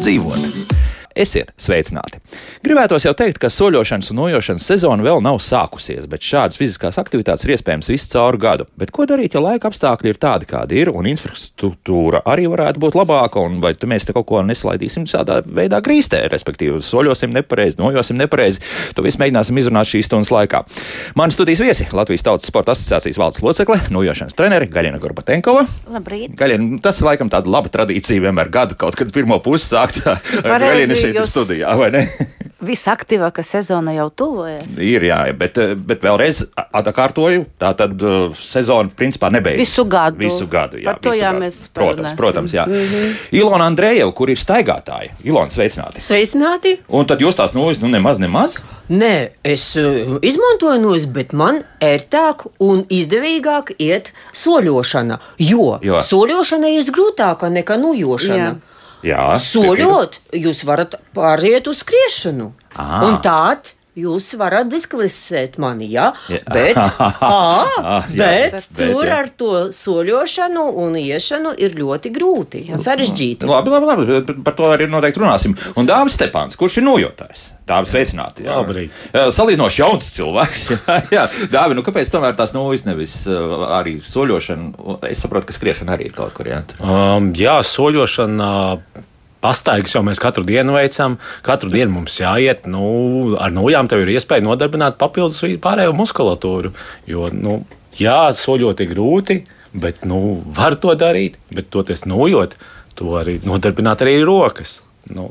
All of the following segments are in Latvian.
labāk dzīvot. Esiet sveicināti! Gribētos jau teikt, ka soļošanas un nojošanas sezona vēl nav sākusies, bet šādas fiziskās aktivitātes ir iespējams visu cauru gadu. Bet ko darīt, ja laika apstākļi ir tādi, kādi ir, un infrastruktūra arī varētu būt labāka, un vai mēs te kaut ko neslaidīsim tādā veidā grīstē, respektīvi, soļosim nepareizi, nojosim nepareizi. To visu mēģināsim izrunāt šīs stundas laikā. Mani studijas viesi - Latvijas Tautas Sporta asociācijas valdes locekle, nojošanas treneri Gaļina Gorbatenkova. Labrīt! Gaļina, tas ir laikam tāda laba tradīcija vienmēr gadu kaut kad pirmo pusi sākt Gaļina šeit ir studijā, vai ne? Visaktīvākā sezona jau tuvojas. Ir, jā, bet, bet vēlreiz atkārtoju, tā tad uh, sezona principā nebeidzas. Visu gadu. Visu gadu, jā. Par to visu jā, gadu. mēs Protams, protams, jā. Mhm. Mm -hmm. Ilona Andrejeva, kur ir staigātāja. Ilona, sveicināti. Sveicināti! Un tad jūs tās nulles, nu nemaz, nemaz. Nē, es uh, izmantoju nos, bet man ērtāk un izdevīgāk iet soļošana. Jo, Jo. jo. soļošana ir grūtāka nekā nujošana. Jā. Jā, Soļot, jūs varat pāriet uz skriešanu. Ā. Un tād jūs varat diskvalificēt mani, jā? Jā. Bet, ā, jā, bet, bet, tur jā. ar to soļošanu un iešanu ir ļoti grūti un sarežģīti. Labi, labi, labi, bet par to arī noteikti runāsim. Un Dāvis Stepāns, kurš ir nojotājs? Dāvis, sveicināti. jā. Labrīt. Salīdzinoši jauns cilvēks. jā, jā. Dāvi, nu kāpēc tomēr tās nulles nevis arī soļošana? Es saprotu, ka skriešana arī ir kaut kur jāiet. Um, jā, soļošana. Pastaigas jau mēs katru dienu veicam. Katru dienu mums jāiet. Nu, ar nojām tev ir iespēja nodarbināt papildus pārējo muskulatūru. Jo, nu, jā, soļot ir grūti, bet nu, var to darīt. Bet toties nojot, to arī nodarbināt arī rokas. Nu,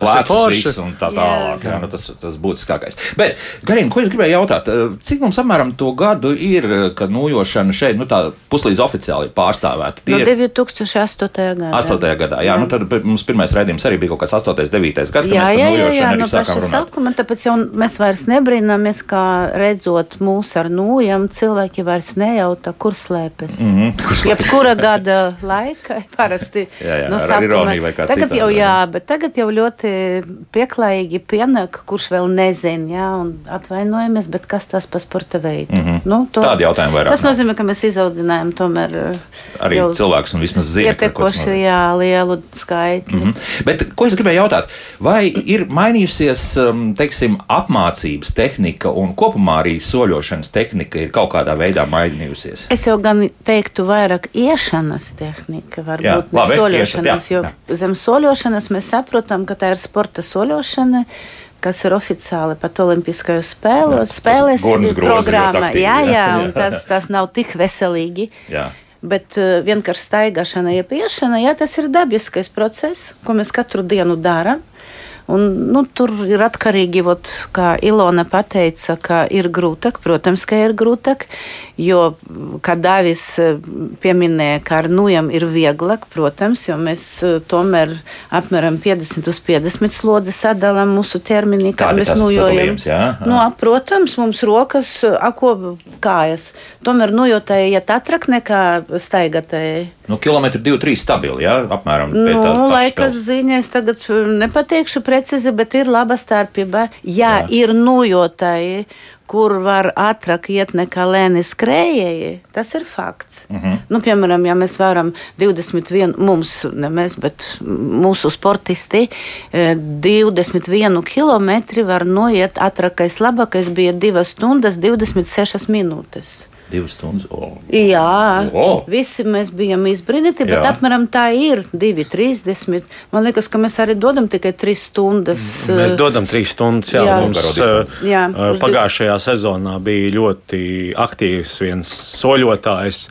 viss un tā tālāk. Jā, nu, tas tas būtiskākais. Bet, Garīgi, ko es gribēju jautāt, cik mums apmēram to gadu ir, kad nojošana šeit, nu tā puslīdz oficiāli ir pārstāvēta? No Tie ir 2008. gada. 8. gadā, jā, nu tad mums pirmais raidījums arī bija kaut kāds 8. 9. gads, kad Jā, mēs par jā, jā, nojošanu jā arī no sākām paša runāt. sākuma, tāpēc jau mēs vairs nebrīnamies, kā redzot mūs ar nūjām, cilvēki vairs nejauta, kur slēpjas. Mm Mhm, -hmm. Jebkura gada laika parasti Jā, jā, no ar sākuma. ironiju vai kā Tagad jau, jā, bet tagad jau ļoti pieklājīgi pienāk, kurš vēl nezin, jā, un atvainojamies, bet kas tas par sporta veidu? Mm -hmm. nu, to. Tādi jautājumi vairāk Tas nozīmē, ka mēs izaudzinājām tomēr eh, Arī cilvēks un vismaz zina, ka tas nozīmē. jā, lielu skaitli. Mm -hmm. Bet, ko es gribēju jautāt, vai ir mainījusies um, teiksim, apmācības tehnika un kopumā arī soļošanas tehnika ir kaut kādā veidā mainījusies? Es jau gan teiktu, vairāk iešanas tehnika, Jā, varbūt ne labi, soļošanas, iešat, jā, jo jā. zem soļošanas mēs saprotam, ka tā ir sporta soļošana. Kas ir oficiāli pat Olimpiskajos spēlos, spēlēs programma. Jā, jā. jā, un tas, tas nav tik veselīgi. Jā. Bet uh, vienkārši staigāšana, jeb iešana, jā, tas ir dabiskais process, ko mēs katru dienu darām. Un, nu, tur ir atkarīgi, vot, kā Ilona teica, ka ir grūtāk. Protams, ka ir grūtāk, jo, kā Dāvis eh, pieminēja, ka ar nujam ir vieglāk, protams, jo mēs eh, tomēr apmēram 50 uz 50 slodzi sadalām mūsu terminī, kā mēs nujojam. sadalījums, jā? Nu, protams, mums rokas, ako kājas. Tomēr nujotāji iet ātrāk nekā staigātāji. Nu, kilometri 2-3 stabili, jā, apmēram. pie Nu, tā laikas telpas. ziņā es tagad nepateikšu precīzi, bet ir laba starpība. Jā, Jā. ir nujotāji, kur var ātrāk iet nekā lēni skrējēji. Tas ir fakts. Uh Mhm. -huh. nu, piemēram, ja mēs varam 21, mums, ne mēs, bet mūsu sportisti, eh, 21 km var noiet ātrākais, labākais bija 2 stundas, 26 minūtes. Divas stundas. O. Jā, O! visi mēs bijām izbrīnīti, bet Jā. apmēram tā ir 2,30. Man liekas, ka mēs arī dodam tikai 3 stundas. Mēs eh, dodam trīs stundas. Jā, Jā. mums uh, Jā, uz div- pagājušajā sezonā bija ļoti aktīvs viens soļotājs.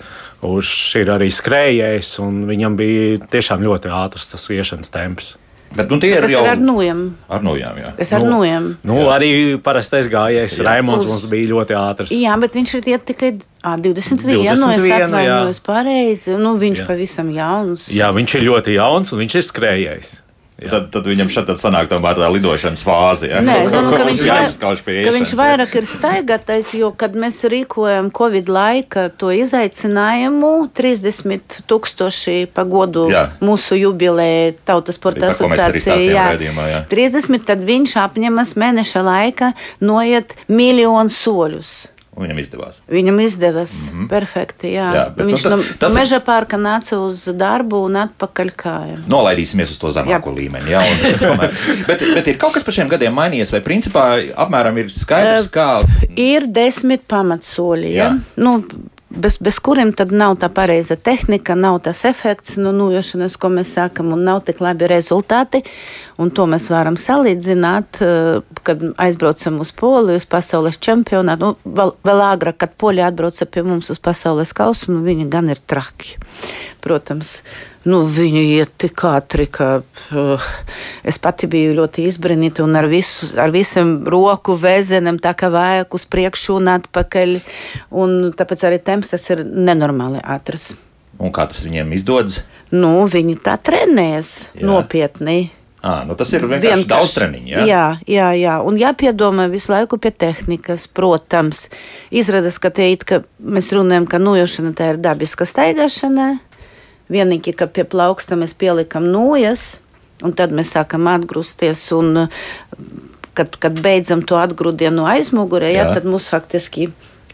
Kurš ir arī skrējējis, un viņam bija tiešām ļoti ātrs tas iešanas temps. Bet nu, tie ir Tas jau ir ar nojām. ar nojām. Jā. Es ar nojām. Nu, arī parastais gājējs Raimons mums bija ļoti ātrs. Jā, bet viņš ir tikai ā, 21. 21 es 21, atvainojos jā. pareizi. Nu, viņš Jā. pavisam jauns. Jā, viņš ir ļoti jauns un viņš ir skrējējis. Jā. Tad, tad viņam šeit tad sanāk tomēr tā lidošanas fāze. Jā, Nē, Ko- ko mums viņš, jāizskauž pie viņš iešanas, jā. vairāk ir staigātais, jo, kad mēs rīkojam Covid laika to izaicinājumu, 30 tūkstoši pagodu Jā. mūsu jubilē Tautas sporta ko asociācija. jā. jā. 30, tad viņš apņemas mēneša laika noiet miljonu soļus. Viņam izdevās. Viņam izdevās mm -hmm. perfekti. Jā. Jā, bet, Viņš nu, tas, no tas meža pārka nāca uz darbu un atpakaļ kājām. Nolaidīsimies uz to zemāko jā. līmeni. Jā, un, tomēr, bet, bet ir kaut kas par šiem gadiem mainījies, vai principā apmēram ir skaidrs, kā. Ir desmit pamatsoļi. Ja? Nu, bez, bez kuriem tad nav tā pareiza tehnika, nav tas efekts nu, nojošanas, ko mēs sākam, un nav tik labi rezultāti. Un to mēs varam salīdzināt, eh, kad aizbraucam uz Poliju, uz pasaules čempionātu. Nu, vēl, vēl āgrāk, kad Polija atbrauca pie mums uz pasaules kausu, nu, viņi gan ir traki. Protams, nu, viņi iet tik ātri, ka uh, es pati biju ļoti izbrīnīta un ar, visu, ar visiem roku vēzeniem tā kā vajag uz priekšu un atpakaļ. Un tāpēc arī temps tas ir nenormāli ātrs. Un kā tas viņiem izdodas? Nu, viņi tā trenējas nopietni. À, nu tas ir vienkārši, vienkārši daudz treniņu. Ja? Jā, jā, jā. Un jāpiedomā visu laiku pie tehnikas, protams. Izrādās, ka te it, ka mēs runājam, ka nojošana tā ir dabiska staigāšana. Vienīgi, ka pie plauksta mēs pielikam nojas, un tad mēs sākam atgrūsties. Un, kad, kad beidzam to atgrūdienu aizmugurē, jā. Jā, tad mums faktiski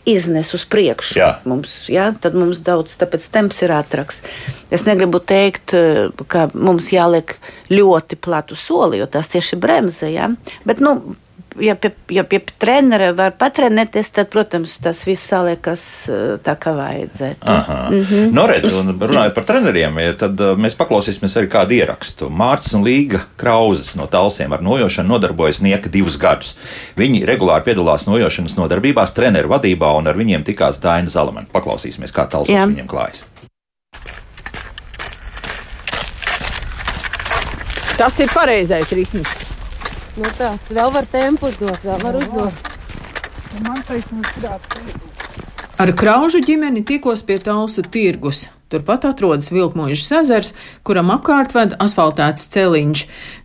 iznes uz priekšu. Jā. Mums, jā, tad mums daudz, tāpēc temps ir ātrāks. Es negribu teikt, ka mums jāliek ļoti platu soli, jo tas tieši bremzē. Jā. Bet, nu, ja pie, ja pie trenera var patrenēties, tad, protams, tas viss saliekas eh, tā, kā vajadzētu. Mm -hmm. Nu, redz, un runājot par treneriem, ja tad eh, mēs paklausīsimies arī kādu ierakstu. Mārcis un Līga Krauzes no Talsiem ar nojošanu nodarbojas nieka divus gadus. Viņi regulāri piedalās nojošanas nodarbībās, treneru vadībā, un ar viņiem tikās Daina Zalamana. Paklausīsimies, kā Talsos viņiem klājas. Tas ir pareizais ritms. Nu tāds vēl var tempus dot, vēl var uzdot. Ar kraužu ģimeni tikos pie Talsu tirgus. Turpat atrodas Vilkmožas ezers, kuram apkārt ved asfaltēts celiņš.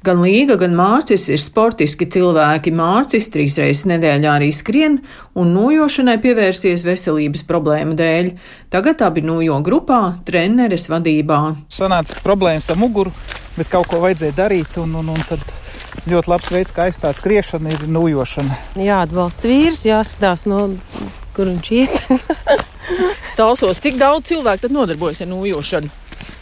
Gan Līga, gan Mārcis ir sportiski cilvēki. Mārcis trīs reizes nedēļā arī skrien un nojošanai pievērsies veselības problēmu dēļ. Tagad abi nojo grupā, treneres vadībā. Sanāca problēmas ar muguru, bet kaut ko vajadzēja darīt, un, un, un tad ļoti labs veids, kā aizstāt skriešanu, ir nojošana. Jā, atbalsta vīrs, jāskatās, no kur viņš iet. Talsos, cik daudz cilvēku tad nodarbojas ar nojošanu?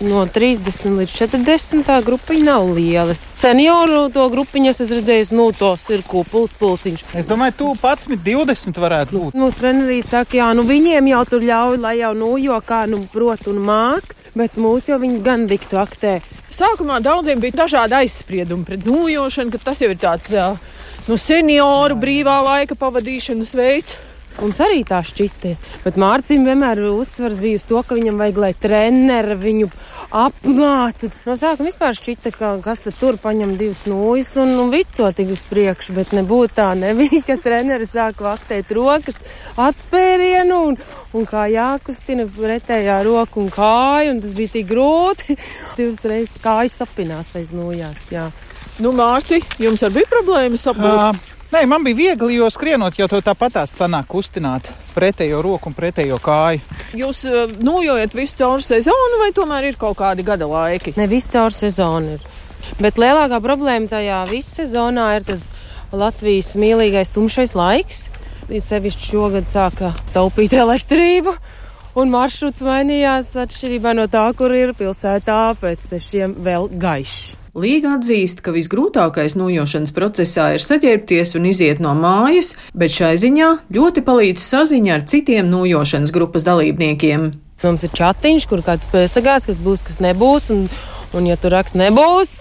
No 30 līdz 40 tā grupiņa nav liela. Senioru to grupiņas es redzēju, nu, tos ir kupls, pulciņš. Es domāju, tu 11, 20 varētu būt. Mūsu trenerīte saka, jā, nu viņiem jau tur ļauj, lai jau nojo kā, nu, prot un māk, bet mūs jau viņi gan diktu aktē. Sākumā daudziem bija dažādi aizspriedumi pret nojošanu, ka tas jau ir tāds nu, senioru brīvā laika pavadīšanas veids. Mums arī tā šķita. Bet Mārcis vienmēr uzsvars bijis to, ka viņam vajag, lai treneri viņu apmāca. No sākuma vispār šķita, ka kas tur paņem divas nūjas un, un vico tik uz priekšu, bet nebūtu tā nebija, ka treneri sāk vaktēt rokas atspērienu un, un kā jākustina pretējā roka un kāja, un tas bija tik grūti. Divas reizes kājas sapinās aiz nūjās, jā. Nu, Mārci, jums arī bija problēmas apgūt? Nē, man bija viegli, jo skrienot jau tāpatās sanāk kustināt pretējo roku un pretējo kāju. Jūs uh, nojojat visu caur sezonu, vai tomēr ir kaut kādi gada laiki? Ne, visu caur sezonu ir. Bet lielākā problēma tajā visā sezonā ir tas Latvijas mīlīgais tumšais laiks. Līdz sevišķi šogad sāka taupīt elektrību. Un maršruts mainījās atšķirībā no tā, kur ir pilsētā pēc sešiem vēl gaišs. Līga atzīst, ka visgrūtākais nojošanas procesā ir saģērbties un iziet no mājas, bet šai ziņā ļoti palīdz saziņa ar citiem nojošanas grupas dalībniekiem. Mums ir chatiņš, kur kāds piesakās, kas būs, kas nebūs, un, un ja tur raksts nebūs,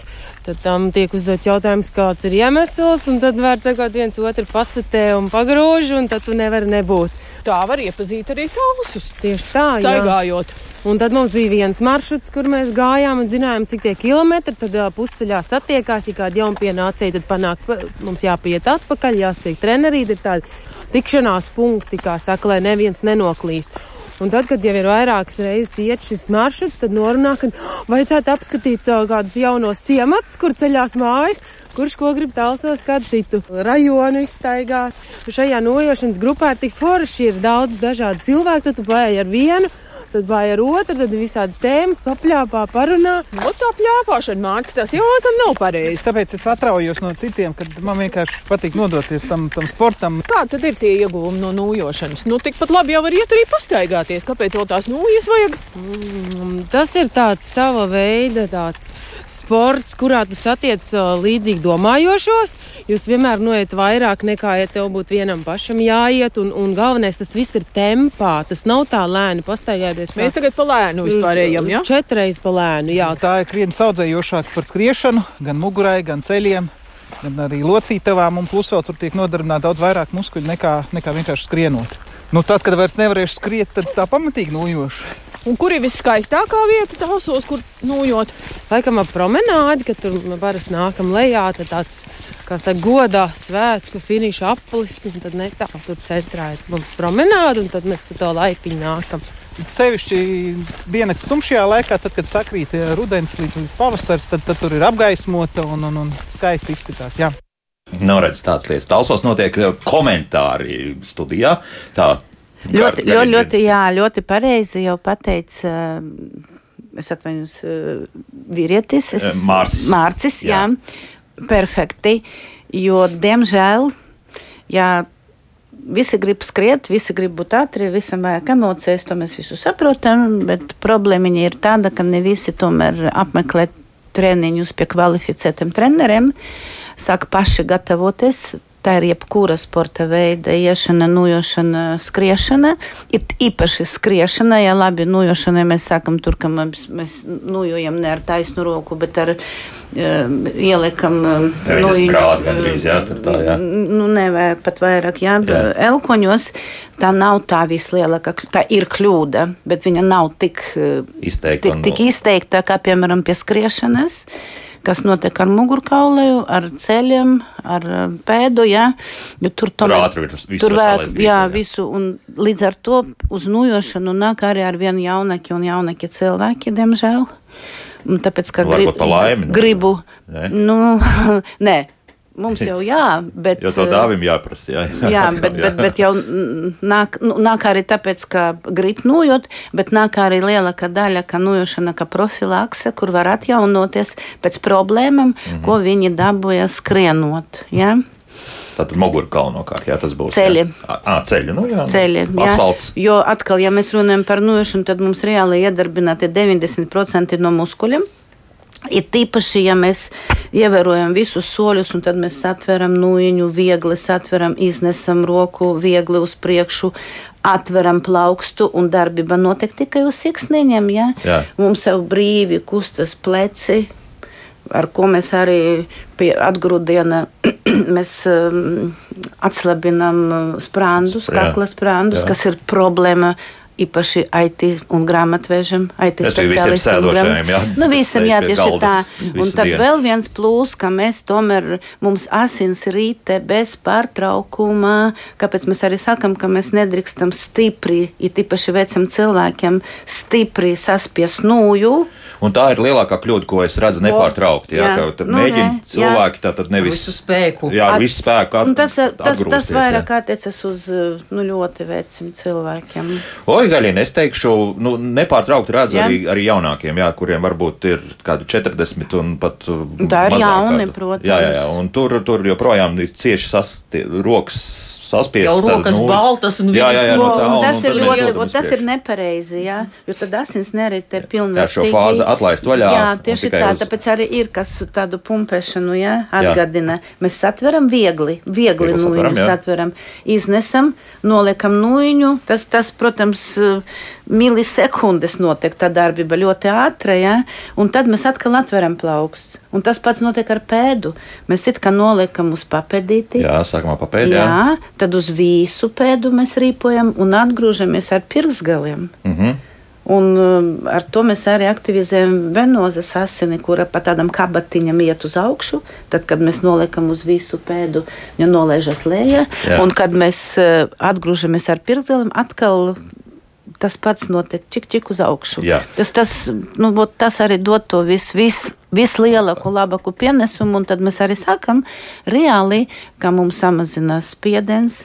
tad tam tiek uzdots jautājums, kāds ir iemesls, un tad var sakot viens otru pastatē un pagrūž, un tad tu nevari nebūt. Tā var iepazīt arī tausus. Tieši tā, staigājot. Jā. Un tad mums bija viens maršruts, kur mēs gājām un zinājām, cik tie kilometri. Tad uh, pusceļā satiekās, ja kāda jaunpienācēja, tad panāk, mums jāpiet atpakaļ, jāstiek trenerī. Ir tādi tikšanās punkti, kā saka, lai neviens nenoklīst. Un tad, kad jau ir vairākas reizes iet šis maršruts, tad norunā, ka vajadzētu apskatīt uh, kādus jaunos ciematus, kur ceļās mājas, kurš ko grib tālsos kādu citu rajonu izstaigāt. Šajā nojošanas grupā tik forši, ir daudz dažādu cilvēku, tad tu paiet ar vienu. Tad vai ar otru, tad visādas tēmas papļāpā, parunā. No tā pļāpāšana, Mārcis, tas jau laikam nav pareizi. Tāpēc es atraujos no citiem, kad man vienkārši patīk nodoties tam, tam sportam. Kādi tad ir tie ieguvumi no nūjošanas? Nu, tikpat labi jau var iet arī pastaigāties. Kāpēc vēl tās nūjas vajag? Mm, tas ir tāds sava veida tāds sports, kurā tu satiec līdzīgi domājošos. Jūs vienmēr noiet vairāk nekā, ja tev būtu vienam pašam jāiet. Un, un galvenais, tas viss ir tempā. Tas nav tā lēni pastaigāties. Mēs tagad pa lēnu vispār ejam. Ja? Četreiz pa lēnu. Jā. Tā ir krietni saudzējošāka par skriešanu, gan mugurai, gan ceļiem. Gan arī locītavām, un plus vēl tur tiek nodarbināta daudz vairāk muskuļu nekā, nekā vienkārši skrienot. Nu, tad, kad vairs nevarēšu skriet, tad tā pamatīgi nojoša. Un kur ir viskaistākā vieta tāsos, kur nojot? Laikam ap promenādi, kad tur parasti nākam lejā, tad tāds, kā saka, godā svētku finiša aplis, un tad netālu tur centrā ir mums promenāde, un tad mēs pa to laipiņu nākam. Sevišķi diennakts tumšajā laikā, tad, kad sakrīt rudens līdz, līdz pavasaris, tad, tad tur ir apgaismota un, un, un skaisti izskatās. Jā. Nav redzams tādas lietas. Talsos notiek komentāri studijā. Tā Ļoti, ļoti, ļoti, jā, ļoti pareizi jau pateica. Es atvainojos, vīrietis. Es, Mārcis. Mārcis, jā. jā. Perfekti. Jo, diemžēl, jā, visi grib skriet, visi grib būt ātri, visam vajag emocijas, to mēs visu saprotam, bet problēma ir tāda, ka ne visi tomēr apmeklē treniņus pie kvalificētiem treneriem, saka paši gatavoties Tā ir jebkura sporta veida iešana, nojošana, skriešana. Ir īpaši skriešana, ja labi nojošana mēs sākam tur, ka mēs, mēs nojojam ne ar taisnu roku, bet ar uh, ieliekam nu, grādu gandrīz, jā, tur tā, jā. Nu, nevajag pat vairāk, jā, jā. elkoņos. Tā nav tā vislielākā, tā ir kļūda, bet viņa nav tik izteikta, tik, tik izteikta kā, piemēram, pie skriešanas. Uh, kas notiek ar mugurkaulu, ar ceļiem, ar pēdu. Ja? Jo tur tomēr tur vēl jā, visu. Un līdz ar to uz nujošanu nāk arī ar vien jaunaki un jaunaki cilvēki, diemžēl. Un tāpēc, ka grib, laimi, nu, gribu, ne? nu, nē, Mums jau jā, bet. Jo to dāvim jāprasa. Jā, jā, jā bet, bet, bet jau nāk, nu, nāk arī tāpēc, ka grib nojot, bet nāk arī lielākā daļa, ka nojošana, ka profilakse, kur var atjaunoties pēc problēmām, mm -hmm. ko viņi dabūja skrienot. Ja? Tātad mugurā galvenokārt, jā, tas būs. Ceļi. Jā, à, ceļi, nu jā. Ceļi, jā. Asfalts. Jo atkal, ja mēs runājam par nojošanu, tad mums reāli iedarbināti 90% no muskuļiem. Ir tīpaši, ja mēs ievērojam visus soļus, un tad mēs atveram nūjiņu, viegli atveram, iznesam roku viegli uz priekšu, atveram plaukstu, un darbība notiek tikai uz siksniņiem. Ja? Jā. Mums jau brīvi kustas pleci, ar ko mēs arī pie atgrūdiena mēs um, atslabinam sprāndus, kakla sprāndus, kas ir problēma īpaši IT un grāmatvežam, IT speciālistiem. Jā, nu, visam jā, tieši tā. Un tad dienu. vēl viens plūs, ka mēs tomēr mums asins rīte bez pārtraukuma, kāpēc mēs arī sakam, ka mēs nedrīkstam stipri, it īpaši vecam cilvēkiem, stipri saspies nūju. Un tā ir lielākā kļūda, ko es redzu nepārtraukti. Jā, jā. ka nu, mēģina ne, cilvēki tā tad nevis visu spēku. Jā, At, visu spēku. At, tas, tas, tas vairāk attiecas uz nu, ļoti veciem cilvēkiem. Oi, Gaļina, es teikšu, nu, nepārtraukti redzu jā. arī, arī jaunākiem, jā, kuriem varbūt ir kādi 40 un pat. Tā ir jauni, protams. Jā, jā, jā, un tur, tur joprojām ir cieši sastie, rokas saspiestas. Jau rokas nu, baltas un jā, jā, jā, no tā, un, tas un, ir ļoti, tas ir nepareizi, jā, jo tad asins nerite ir pilnvērtīgi. Jā, šo fāzi atlaist vaļā. Jā, tieši tā, uz... tāpēc arī ir, kas tādu pumpēšanu, jā, atgadina. Jā. Mēs satveram viegli, viegli nūjiņu satveram, iznesam, noliekam nūjiņu, tas, tas, protams, milisekundes notiek tā darbība ļoti ātra, ja? un tad mēs atkal atveram plaukstu. Un tas pats notiek ar pēdu. Mēs it kā noliekam uz papēdīti. Jā, sākumā papēdī. Jā. jā, tad uz visu pēdu mēs rīpojam un atgrūžamies ar pirksgaliem. Mm -hmm. Un um, ar to mēs arī aktivizējam venozes asini, kura pa tādam kabatiņam iet uz augšu. Tad, kad mēs noliekam uz visu pēdu, viņa nolaižas lejā. Un, kad mēs uh, atgrūžamies ar pirksgaliem, atkal tas pats notiek čik, čik uz augšu. Jā. Tas, tas, nu, tas arī dod to visu. Vis, vislielāko, labāko pienesumu, un tad mēs arī sakām, reāli, ka mums samazinās spiediens,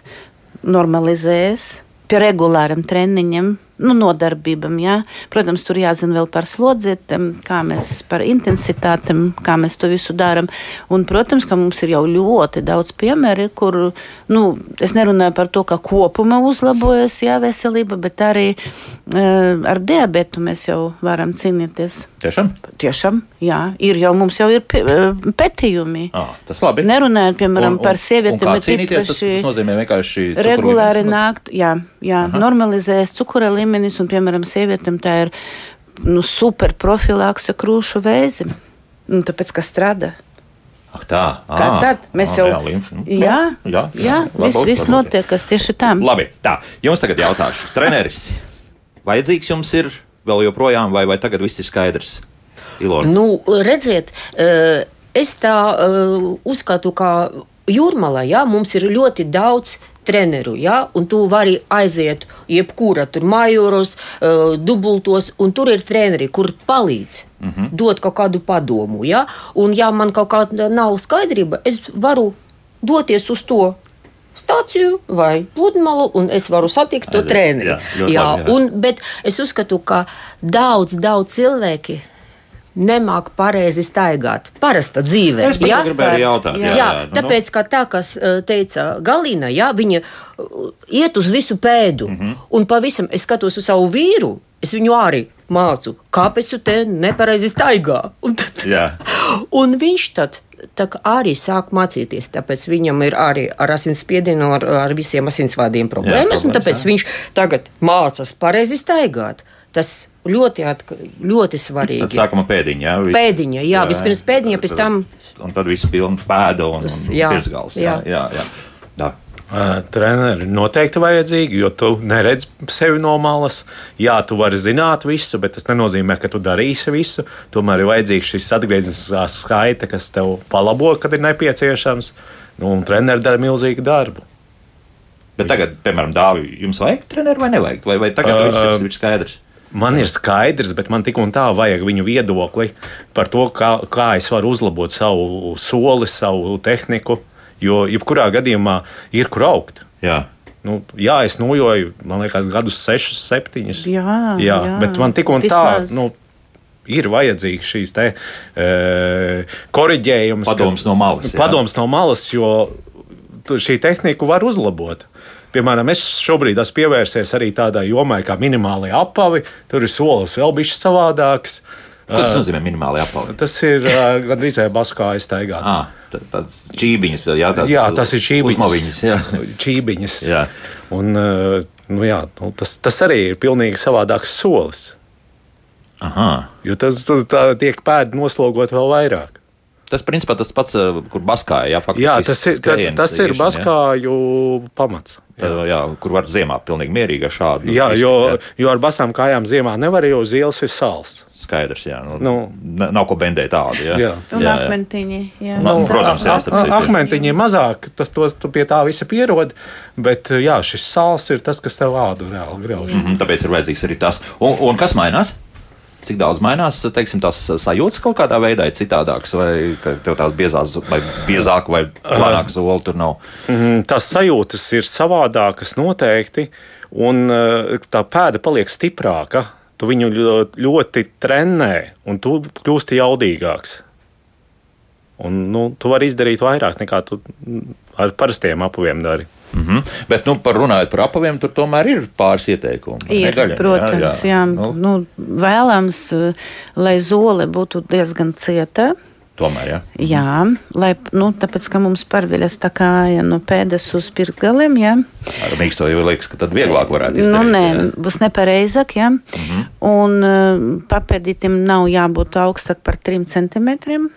normalizējas pie regulāriem treniņiem. Nu, nodarbībām. Jā. Protams, tur jāzina vēl par slodzētiem, kā mēs par intensitātēm, kā mēs to visu darām. Un, protams, ka mums ir jau ļoti daudz piemēru, kur nu, es nerunāju par to, ka kopumā uzlabojas jā, veselība, bet arī uh, ar diabetu mēs jau varam cīnīties. Tiešām? Tiešām, jā, ir jau mums jau ir pētījumi. À, tas labi. Nerunājot, piemēram, un, un, par sievietēm, tas, tas nozīmē vienkārši regulāri nākt, jā, jā normalizēs cukura līmenis, un, piemēram, sievietēm tā ir nu, super profilakse krūšu vēzim, nu, tāpēc, ka strādā. Ach, tā. Kā tad? Mēs à, jau jā, limf, nu, jā, jā, jā, jā viss, viss notiek, kas tieši tam. Labi, tā, jums tagad jautāšu, treneris, vajadzīgs jums ir vēl joprojām, vai, vai tagad viss ir skaidrs? Ilona. Nu, redziet, es tā uzskatu, ka jūrmalā jā, mums ir ļoti daudz treneru, ja? un tu vari aiziet jebkura tur majoros, uh, dubultos, un tur ir treneri, kur palīdz, mm -hmm. dot kaut kādu padomu, ja? un ja man kaut kāda nav skaidrība, es varu doties uz to stāciju vai pludmalu, un es varu satikt to treneri. Jā, jā, jā, un, bet es uzskatu, ka daudz, daudz cilvēki nemāk pareizi staigāt. Parasta dzīve. Es ja? gribēju jautāt. Jā, jā, jā, nu, tāpēc, ka tā, kas eh, teica Galina, jā, viņa eh, iet uz visu pēdu. Mm -hmm. Un pavisam es skatos uz savu vīru, es viņu arī mācu, kāpēc tu te nepareizi staigā. Un, tad, un viņš tad arī sāk mācīties. Tāpēc viņam ir arī ar asinsspiedienu, ar, ar visiem asinsvadiem problēmas. Jā, problēmas tāpēc jā. viņš tagad mācās pareizi staigāt. Tas ļoti, atka, ļoti svarīgi. Tad sākuma pēdiņa, jā. Vis, pēdiņa, jā, jā, vispirms pēdiņa, pēc tam. Un tad viss pilns pēda un, un jā, pirsgals. Jā, jā, jā. jā. Uh, treneri noteikti vajadzīgi, jo tu neredzi sevi no malas. Jā, tu vari zināt visu, bet tas nenozīmē, ka tu darīsi visu. Tomēr ir vajadzīgs šis atgriezniskā skaita, kas tev palabo, kad ir nepieciešams. Nu, un treneri dara milzīgu darbu. Bet tagad, piemēram, dāvi, jums vajag treneru vai nevajag? Vai, vai tagad uh, viss ir skaidrs? Man ir skaidrs, bet man tik un tā vajag viņu viedokli par to, kā, kā es varu uzlabot savu soli, savu tehniku. Jo jebkurā gadījumā ir kur augt. Jā. Nu, jā, es nojoju, man liekas, gadus, sešus, septiņus. Jā, jā, jā. bet man tik un Vismaz. tā. Nu, Ir vajadzīgs šīs te, e, korģējums, padoms no malas. Jā. Padoms no malas, jo šī tehnika var uzlabot. Piemēram, es šobrīd esmu pievērsies arī tādai jomai kā minimālai apavi. Tur ir solis vēl bijis savādāks. Ko tas nozīmē minimāli apavi? Tas ir uh, gandrīz vai basu kā aiztaigāt. Ah, tāds čībiņas, jā, tāds jā, tas ir čībiņas. Jā. čībiņas. Jā. Un, nu, jā, nu, tas, tas arī ir pilnīgi savādāks solis. Aha. Jo tas tur tiek pēdi noslogot vēl vairāk. Tas principā tas pats, kur baskāja. Jā, jā tas ir, tas ir baskāju jā. pamats. Jā. Jā, kur var ziemā pilnīgi mierīgi ar šādu. Jā, jo, jo ar basām kājām ziemā nevar, jo uz ielas ir sāls. Skaidrs, jā. Nu, nu, nav ko bendēt tādu. Jā, jā. Un jā, akmentiņi. Jā. Nu, protams, jā, tas akmentiņi ir mazāk, tas tos, tu pie tā visa pierod, bet jā, šis sāls ir tas, kas tev ādu reāli grauž. Mm -hmm, tāpēc ir vajadzīgs arī tas. Un, un kas mainās? Cik daudz mainās teiksim, tās sajūtas kaut kādā veidā, ir citādākas, vai tev tādas biezās, vai biezāka vai plānāka zola tur nav? Mm, tās sajūtas ir savādākas noteikti, un eh, tā pēda paliek stiprāka. Tu viņu ļoti trenē, un tu kļūsti jaudīgāks. Un, nu, tu vari izdarīt vairāk nekā tu ar parastiem apaviem dari. Mm -hmm. Bet, nu, par runājot par apaviem, tur tomēr ir pāris ieteikumi. Ir, gaļa, protams, jā. jā. jā. Nu. Nu, vēlams, eh, lai zole būtu diezgan cieta. Tomēr, jā. Jā, lai, nu, tāpēc, ka mums pārveļas tā kā ja, no pēdas uz pirkgaliem, jā. Ar mīksto jau liekas, ka tad vieglāk varētu izdarīt. Nu, nē, jā. būs nepareizāk, jā. Mm -hmm. Un uh, papēdītim nav jābūt augstāk par trim centimetriem.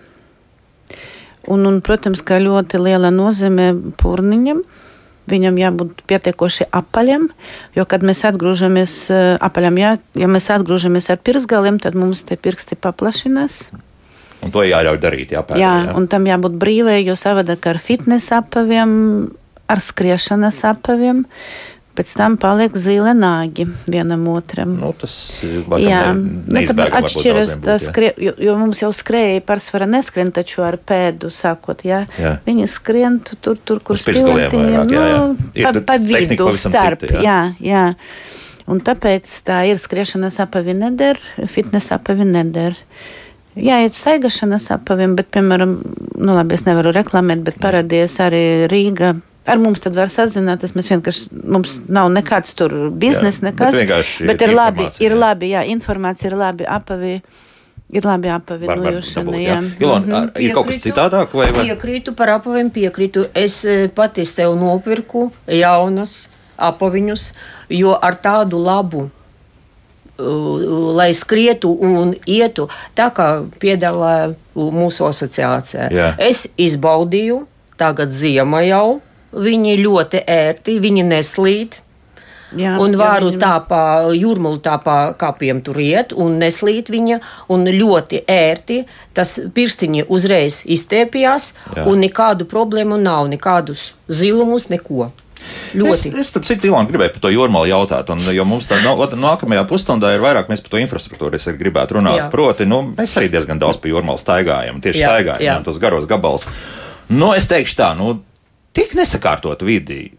Un, un, protams, ka ļoti liela nozīme purniņam. Viņam jābūt pietiekoši apaļam, jo, kad mēs atgriežamies uh, apaļam, jā, ja mēs atgriežamies ar pirksgaliem, tad mums tie pirksti paplašinās. Un to jāļauj darīt, jā, pēdē, jā, jā. un tam jābūt brīvai, jo savādāk ar fitnes apaviem, ar skriešanas apaviem. Pēc tam paliek zila nāgi vienam otram. Nu, tas jā, ne, nu, atšķiras tas, skrie, jo, jo mums jau skrēja pārsvarā neskrien, taču ar pēdu sākot, jā. jā. Viņi skrien tur, tur, kur spiltiņiem, nu, pa, pa vidu starp, cita, jā. jā, jā. Un tāpēc tā ir skriešanas apavi neder, fitnesa apavi neder. Jā, iet staigāšanas apaviem, bet, piemēram, nu labi, es nevaru reklamēt, bet parādījies arī Rīga. Ar mums tad var sazināties. Mēs vienkārši, mums nav nekāds tur biznesa, nekas. bet bet ir labi, ir labi, jā, informācija ir labi, apavi, ir labi apavi Var- var nojošana, dabūt, jā. jā. Ilona, ar- ir kaut kas Piekrītu. citādāk? Vai, vai? Piekrītu par apaviem, piekrītu. Es eh, pati sev nopirku jaunas apaviņus, jo ar tādu labu. Lai skrietu un ietu tā, kā piedāvāja mūsu asociācijā. Jā. Es izbaudīju, tagad ziema jau, viņi ļoti ērti, viņi neslīd. Jā, un jā, varu viņam- tā pa jūrmulu, tā pa kāpiem tur iet, un neslīt viņa, un ļoti ērti. Tas pirkstiņi uzreiz izstiepjas, Jā. un nekādu problēmu nav, nekādus zilumus, neko. Es, Ļoti. es tam citu Ilonu gribēju par to jūrmālu jautāt, un, jo mums tā no, ot- nākamajā pusstundā ir vairāk mēs par to infrastruktūru es arī gribētu runāt. Jā. Proti, nu, mēs arī diezgan daudz pa jūrmālu staigājam, tieši Jā, staigājam, jā. tos garos gabals. Nu, es teikšu tā, nu, tik nesakārtot vidi,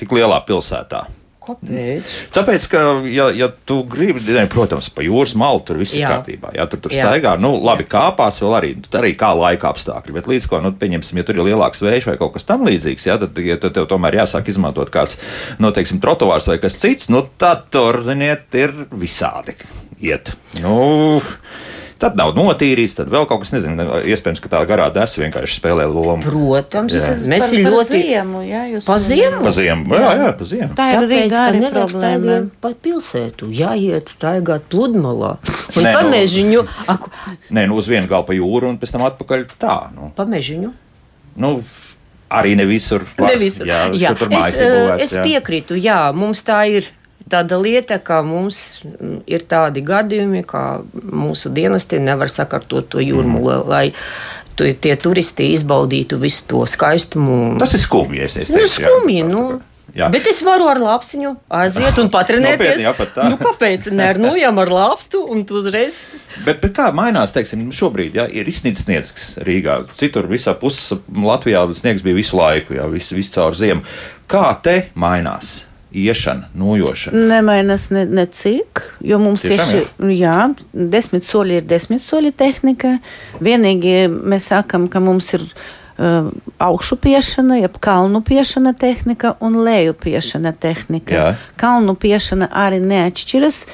tik lielā pilsētā. Kāpēc? Tāpēc, ka, ja, ja tu gribi, ne, protams, pa jūras malu tur viss ir Jā. kārtībā. Jā, tur tur Jā. staigā, nu, labi, kāpās vēl arī, tur arī kā laika apstākļi. Bet līdz ko, nu, pieņemsim, ja tur ir lielāks vējš vai kaut kas tamlīdzīgs, jā, tad, ja tad tev tomēr jāsāk izmantot kāds, nu, teiksim, trotovārs vai kas cits, nu, tad tur, ziniet, ir visādi iet. Nu, Tad nav notīrīts, tad vēl kaut kas, nezinu, iespējams, ka tā garā desa vienkārši spēlē lomu. Protams, Jā. mēs par, ir par ļoti. ziemu, jā, jūs Pa ziemu? Pa ziemu, jā, jā, pa ziemu. Tā ir Tāpēc, arī nevajag problēma. staigāt pa pilsētu, jāiet staigāt pludmalā. Un Nē, pa nu- mežiņu, aku, Nē, nu, uz vienu galu pa jūru un pēc tam atpakaļ tā. Nu. pa mežiņu. Nu, arī ne visur. var. Ne visur. Jā, jā. Es, eh, būvētas. es jā. piekrītu, jā, mums tā ir. Tāda lieta, ka mums ir tādi gadījumi, ka mūsu dienesti nevar sakārtot to jūrmulu, mm. lai tu, tie turisti izbaudītu visu to skaistumu. Tas ir skumji. Es, es nu, teikšu, jā. skumji, nu. Jā. Bet es varu ar lāpstiņu aiziet un patrenēties. Nopietni, jā, pat nu, kāpēc? Nē, ar nojām ar lāpstu un tu uzreiz. Bet, bet kā mainās, teiksim, šobrīd jā, ir izsnīgs sniegs Rīgā. Citur visā pusē Latvijā sniegs bija visu laiku, jā, visu, visu caur ziemu. Kā te mainās iešana, nojošana? Nemainas ne, ne cik, jo mums Tiešām, tieši jā, desmit soļi ir desmit soļi tehnika. Vienīgi mēs sakam, ka mums ir uh, augšu piešana, jeb kalnu piešana tehnika un leju piešana tehnika. Jā. Kalnu piešana arī neatšķiras.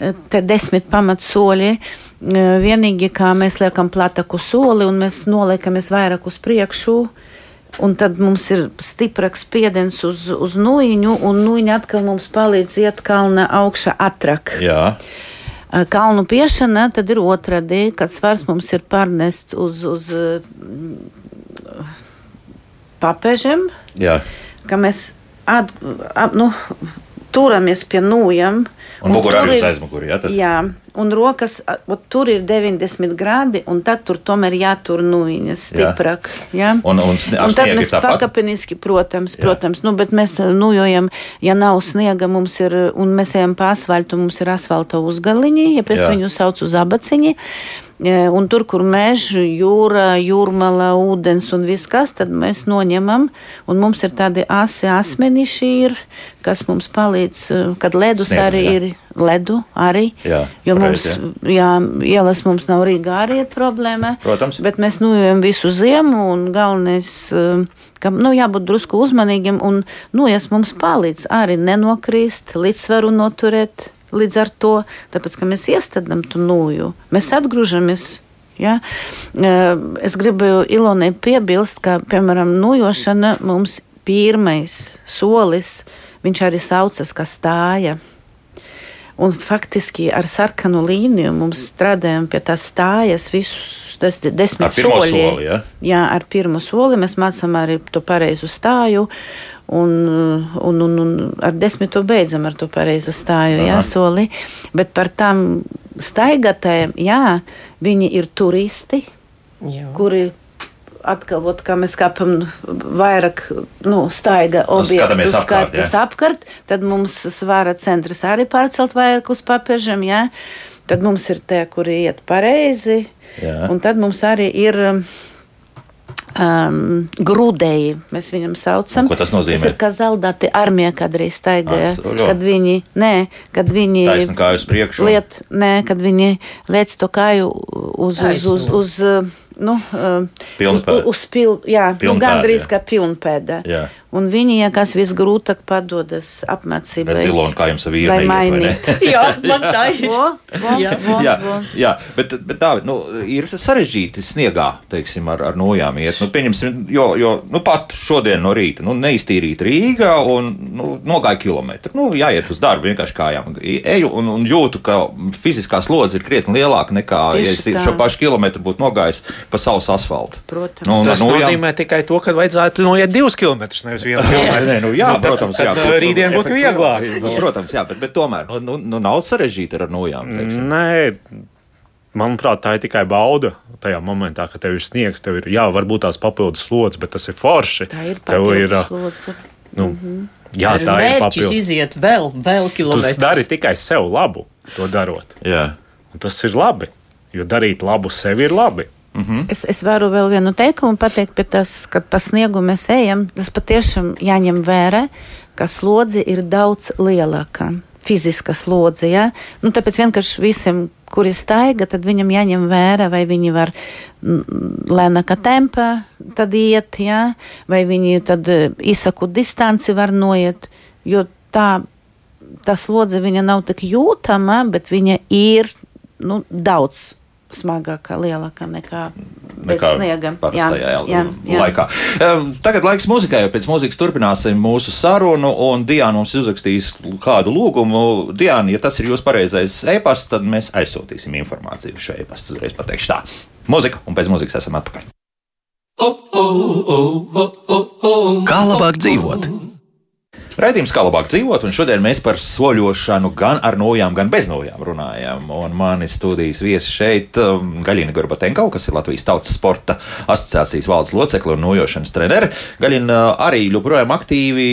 eh, Te desmit pamatsoļi. eh, Vienīgi, kā mēs liekam plataku soli un mēs noliekamies vairāk uz priekšu, Un tad mums ir stiprāks spiediens uz, uz nūjiņu, un nūjiņa atkal mums palīdz iet kalna augšā atrak. Jā, Kalnu piešana tad ir otrādi, kad svars mums ir pārnests uz, uz papežiem, jā. ka mēs at, ap, nu, turamies pie nūjām. Un mugurā tur arī uz aizmuguri, jā, tad? Jā, un rokas, tur ir 90 grādi, un tad tur tomēr jātur nūjiņas stiprāk. Jā. Un- un ar un tad mēs pakāpeniski, protams, Jā. protams, nu, bet mēs nūjojam, ja nav sniega, mums ir, un mēs ejam pa asfaltu, mums ir asfalta uzgaliņi, ja pēc Jā. viņu sauc uz abaciņi. Un tur, kur mežs, jūra, jūrmala, ūdens un viss kas, tad mēs noņemam. Un mums ir tādi asi asmeniši, ir, kas mums palīdz, kad ledus Sniegam, arī jā. ir ledu arī. Jā, jo pareizi, mums, jā, ielas mums nav Rīgā arī ir problēma. Protams. Bet mēs nojojam visu ziemu un galvenais, ka nu, jābūt drusku uzmanīgiem un nojas mums palīdz arī nenokrist, līdzsvaru noturēt. Līdz ar to, tāpēc, ka mēs iestādām to nūju, mēs atgriežamies. Ja? Es gribēju Ilonai piebilst, ka, piemēram, nojošana mums pirmais solis, viņš arī saucas, kā stāja. Un faktiski ar sarkanu līniju mums strādājam pie tās stājas visus tas desmit soļi. soli, ja? Jā, ar pirmo soli mēs mācām arī to pareizu stāju. Un, un, un, un ar desmito beidzam ar to pareizo stāju, jā, soli. Bet par tām staigātājiem, jā, viņi ir turisti, Jā. kuri atkal, ot, kā mēs kāpam vairāk nu, staiga skatāmies objektu apkārt, skatas apkārt, tad mums svāra centrs arī pārcelt vairāk uz papiežiem, jā. Tad mums ir tie, kuri iet pareizi, Jā. un tad mums arī ir um, grūdēji, mēs viņam saucam. Un ko tas nozīmē? Tas ir kā zeldāti armija kādreiz staigāja, kad viņi, nē, kad viņi uz liet, nē, kad viņi liec to kāju uz, uz, uz, uz, uz nu, um, Pilnpēda. uz, uz pil, jā, nu, Pilnpēda, gandrīz jā. kā pilnpēda. Jā. Un viņi, ja kas visgrūtāk padodas apmācībai. Bet zilonu kā jums vīri Vai neiet, vai ne? mainīt? Jā, man tā ir. Vo, vo, Jā. vo, jā, vo. jā, bet, bet Dāvid, nu, ir sarežģīti sniegā, teiksim, ar, ar nojām iet. Nu, pieņemsim, jo, jo nu, pat šodien no rīta nu, neiztīrīt Rīgā un nu, nogāja kilometru. Nu, jāiet uz darbu vienkārši kājām. Eju un, un jūtu, ka fiziskā slodze ir krietni lielāka nekā, ja es Tieši tā. šo pašu kilometru būtu nogājis pa savas asfaltu. Protams. Nu, Tas nojām- nozīmē tikai to, ka vajadzētu noiet divus kilometrus, nevis vienu Nē, kilometru. nē, nu, jā, Nu, tad- protams, tad, jā, uh, Rītdien būtu vieglāk. Nu, protams, jā, bet, bet tomēr nu, nu, nu, nav sarežģīti ar nojām. teiksim. Nē, manuprāt, tā ir tikai bauda. Tajā momentā, kad tev ir sniegs, tev ir, jā, varbūt tās papildus slodzes, bet tas ir forši. Tā ir papildus uh, slodze. nu, jā, tā ir papildus. iziet vēl, vēl kilometrus. dari tikai sev labu, to darot. Jā. Un tas ir labi, jo darīt labu sev ir labi. Es, es varu vēl vienu teikumu pateikt, bet tas, kad pa sniegu mēs ejam, tas patiešām jāņem vērā, ka slodze ir daudz lielāka. Fiziska slodze. Ja? Nu, tāpēc vienkārši visiem, kuri staiga, tad viņam jāņem vērā, vai viņi var mm, lēnāka tempā tad iet, ja? vai viņi tad eh, izsaku distanci var noiet. Jo tā, tā slodze viņa nav tik jūtama, bet viņa ir nu, daudz smagākā, lielākā nekā bez Nekā sniega. parastajā jā, laikā. Ehm, Tagad laiks muzikai, jo pēc muzikas turpināsim mūsu sarunu. Un Diana mums ir uzrakstījusi kādu lūgumu. Diana, ja tas ir jūsu pareizais e-pasts, tad mēs aizsūtīsim informāciju uz šo e-pastu. Uzreiz pateikšu tā. Mūzika, un pēc muzikas esam atpakaļ. Kā labāk dzīvot? Raidījums kā labāk dzīvot, un šodien mēs par soļošanu gan ar nojām, gan bez nojām runājam. Un mani studijas viesi šeit um, Gaļina Gorbatenko, kas ir Latvijas Tautas Sporta asociācijas valdes locekle un nojošanas trenere. Gaļina arī joprojām aktīvi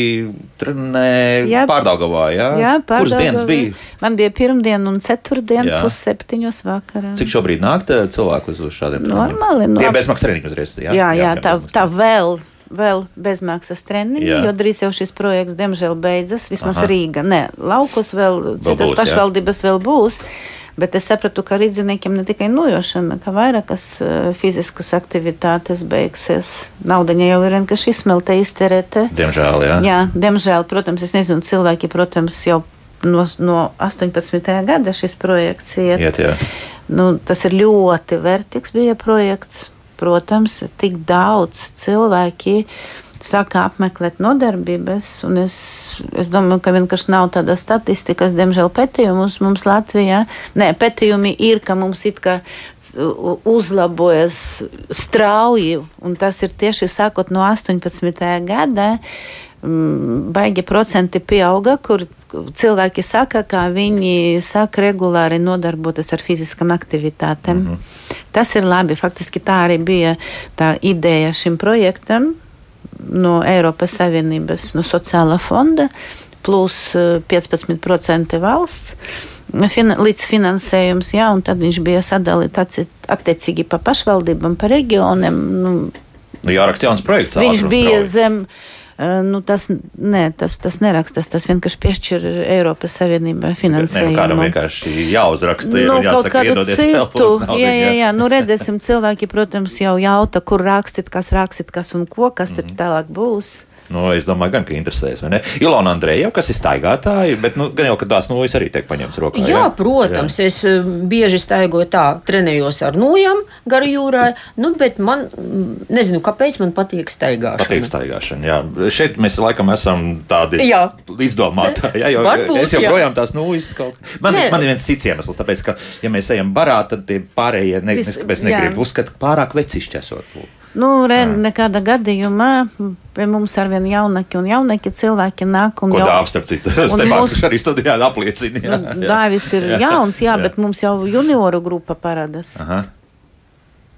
trenē Jā. Pārdaugavā, jā? Jā, Kuras dienas Pārdaugavā. bija? Man bija pirmdiena un ceturtdiena, Jā. pusseptiņos vakarā. Cik šobrīd nāk tā cilvēku uz šādiem? Normāli, nu, Tie bezmaksas treniņi uzreiz, jā? Jā, jā, tā, bezmaksas. tā vēl. Vēl bezmaksas treniņi, Jā. jo drīz jau šis projekts, diemžēl, beidzas. Vismaz Aha. Rīga. Nē, laukus vēl, citas būs, jā. pašvaldības vēl būs. Bet es sapratu, ka rīdziniekiem ne tikai nojošana, ka vairākas uh, fiziskas aktivitātes beigsies. Naudaņa jau ir vienkārši izsmelta, izterēta. Diemžēl, jā. Jā, diemžēl, protams, es nezinu, cilvēki, protams, jau no, no 18. gada šis projekts iet. Iet, jā. Nu, tas ir ļoti vērtīgs bija projekts. Protams, tik daudz cilvēki sāka apmeklēt nodarbības, un es, es domāju, ka vienkārši nav tādas statistikas, diemžēl pētījumus mums Latvijā. Nē, pētījumi ir, ka mums it kā uzlabojas strauji, un tas ir tieši sākot no 18. gada. Mm, Baigi procenti pieauga, kur cilvēki saka, ka viņi sāk regulāri nodarboties ar fiziskām aktivitātēm. Mm -hmm. Tas ir labi. Faktiski tā arī bija tā ideja šim projektam no Eiropas Savienības, no sociālā fonda, plus eh, 15% valsts. Fina, līdz finansējums, jā, un tad viņš bija sadalīts attiecīgi pa pašvaldībām, pa reģioniem. Nu, Nu, jāraksta jauns projekts. Viņš bija strauji. zem. eh, Nu, tas, nē, tas, tas nerakstas, tas vienkārši piešķir Eiropas Savienībai Ne, nu, finansējumu. kādam vienkārši jāuzraksta, ir Nu, kaut jāsaka, iedodiet citu. Jā, jā, jā. Nu, redzēsim, cilvēki, protams, jau jauta, kur rakstīt, kas rakstīt, kas un ko, kas Mhm. tur tālāk būs. Nu, es domāju, gan, ka interesēs, vai ne? Ilona Andreja, kas ir staigātāja, bet nu, gan jau, ka tās nūjas arī tiek paņemts rokā. Jā, protams, jā. es eh, bieži staigoju tā, trenējos ar nojām garu jūrā, nu, bet man, mm, nezinu, kāpēc man patīk staigāšana. Patīk staigāšana. Jā. Šeit mēs laikam esam tādi Jā. izdomātāji. Jā, jo Varbūt, es joprojām tās nūjas kaut kā. Man, Nē. man ir viens cits iemesls, tāpēc, ka, ja mēs ejam barā, tad tie pārējie, ne, Vis- kāpēc jā. negribu uzskatīt, pārāk vecišķi esot. Nu, re, nekādā gadījumā pie mums ar vien jaunaki un jaunaki cilvēki nāk un Ko jau. dāvā, starp citu, mūs- kurš arī studijā apliecina. Jā, Nu, jā. Dāvis ir Jā. jauns, jā, Jā. bet mums jau junioru grupa parādās. Aha.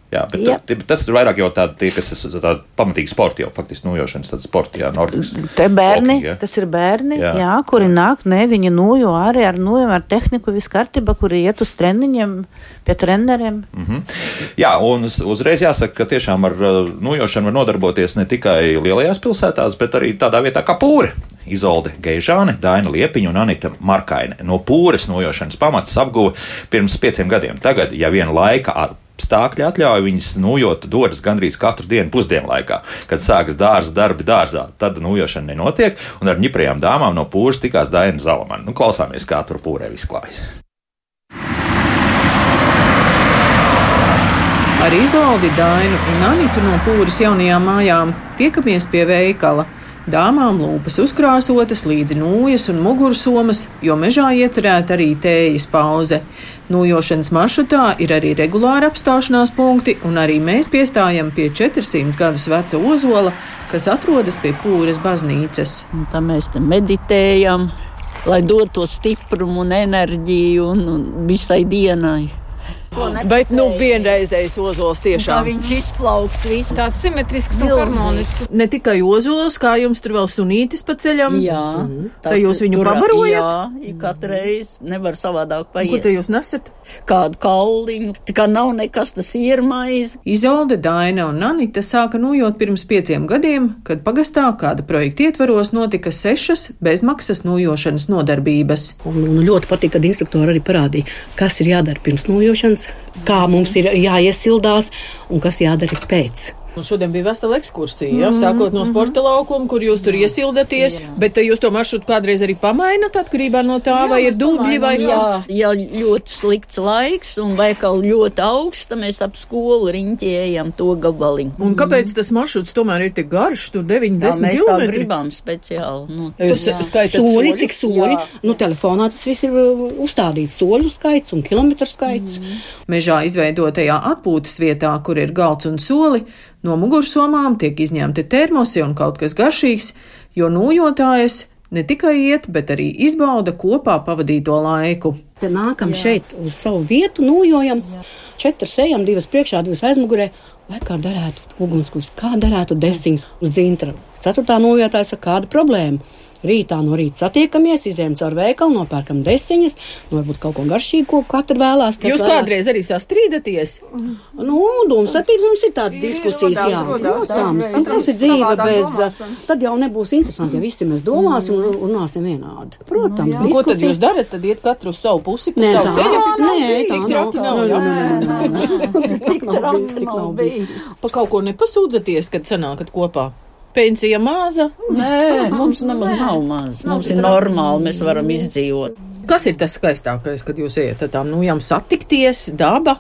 Jā, bet Jā. tu- tas ir vairāk jau tie, kas ir tādi pamatīgi sporti, jau faktiski nojošanas tādi sporti, jā, nordiks. Te bērni, Hockey, jā. tas ir bērni, Jā. jā, jā, kuri nāk, ne, viņi nojo arī ar nojo, ar tehniku, viss kārtībā, kuri iet uz treniņiem, pie treneriem. Jā, un uz- uzreiz jāsaka, ka tiešām ar uh, nojošanu var nodarboties ne tikai lielajās pilsētās, bet arī tādā vietā kā Pūra. Izolde Geižāne, Daina Liepiņa un Anita Markaine no Pūras nojošanas pamatus apguva pirms pieciem gadiem. Tagad, ja viena laika apstākļi atļauj viņas nojot dodas gandrīz katru dienu pusdienlaikā, kad sākas dārza darbi dārzā. Tad nojošana nenotiek, un ar ņiprajām dāmām no Pūras tikās Daina Zalamana. Nu, klausāmies, kā tur Pūrē viss klājas. Ar Izoldi, Dainu un Anitu no Pūras jaunajām mājām tiekamies pie veikala. Dāmām lūpas uzkrāsotas līdzi nūjas un mugursomas, jo mežā iecerēta arī tējas pauze. Nojošanas maršrutā ir arī regulāri apstāšanās punkti, un arī mēs piestājam pie 400 gadus veca ozola, kas atrodas pie Pūras baznīcas. Un tā mēs te meditējam, lai dotu to stiprumu un enerģiju un, un visai dienai. Bet nu vienreizējs ozols Kā tiešām. viņš izplauks visu. Tāds simetrisks un harmonisks. Ne tikai ozols, kā jums tur vēl sunītis pa ceļam. Jā, Tā jūs viņu pabarojat? Jā, katru reizi nevar savādāk Ko paiet. te jūs nesat? Kādu kauliņu, tā kā nav nekas tas iermaiz. Izolde, Daina un Anita sāka nojot pirms pieciem gadiem, kad pagastā kāda projekta ietvaros notika sešas bezmaksas nojošanas nodarbības. Un, un ļoti patīk, kad instruktori arī parādīja, kas ir jādara pirms nojošanas, kā mums ir jāiesildās un kas jādara pēc. Un šodien bija vesela ekskursija, ja? sākot no sporta laukuma, kur jūs tur iesildaties, bet te jūs to maršrutu kādreiz arī pamainat atkarībā no tā, vai ir dubļi vai Jā, ja ļoti slikts laiks un vai kaut ļoti augsts, tad mēs ap skolu riņķējam to gabaliņu. Un kāpēc tas maršruts tomēr ir tik garš, tur 9, Tā 10 mēs tā km? gribam speciāli. Nu, Jūs skaitat Soļi, cik soļi, Jā. nu telefonā tas viss ir uh, uzstādīts, soļu skaits un kilometru skaits. Mm. Mežā izveidotajā atpūtas vietā, kur ir galds un soli, no mugursomām tiek izņemti termosi un kaut kas garšīgs, jo nojotājas ne tikai iet, bet arī izbauda kopā pavadīto laiku. Te nākam Jā. šeit uz savu vietu, nojojam, četras ejam, divas priekšā, divas aizmugurē. Vai kā darētu ugunskurs, kā darētu desiņas uz zintra? Ceturtā nojotāja saka, kāda problēma? Rītā no rīta satiekamies, izējām caur veikalu, nopērkam desiņas, nu, varbūt kaut ko garšīgu, ko katra vēlās. kas Jūs vēlās. kādreiz arī sastrīdaties? Nu, domstarpības mums ir tādas diskusijas, jā, protams. Nu, Tas ir dzīve bez, tad jau nebūs interesanti, ja visi mēs domāsim un runāsim vienādi. Protams, Nu, ko tad jūs darat? Tad iet katru savu pusi, pa Nē, savu tā, ceļu. nē, tā Tik nav. traki Nē, nē, nē, nē. Tik tik nav bijis. Pa kaut ko nepasūdzaties, kad sanākat kopā. Pensija maza. Nē, mums nemaz nav maz. Mums ir normāli, mēs varam izdzīvot. Kas ir tas skaistākais, kad jūs ejat ar tām nujām satikties, daba?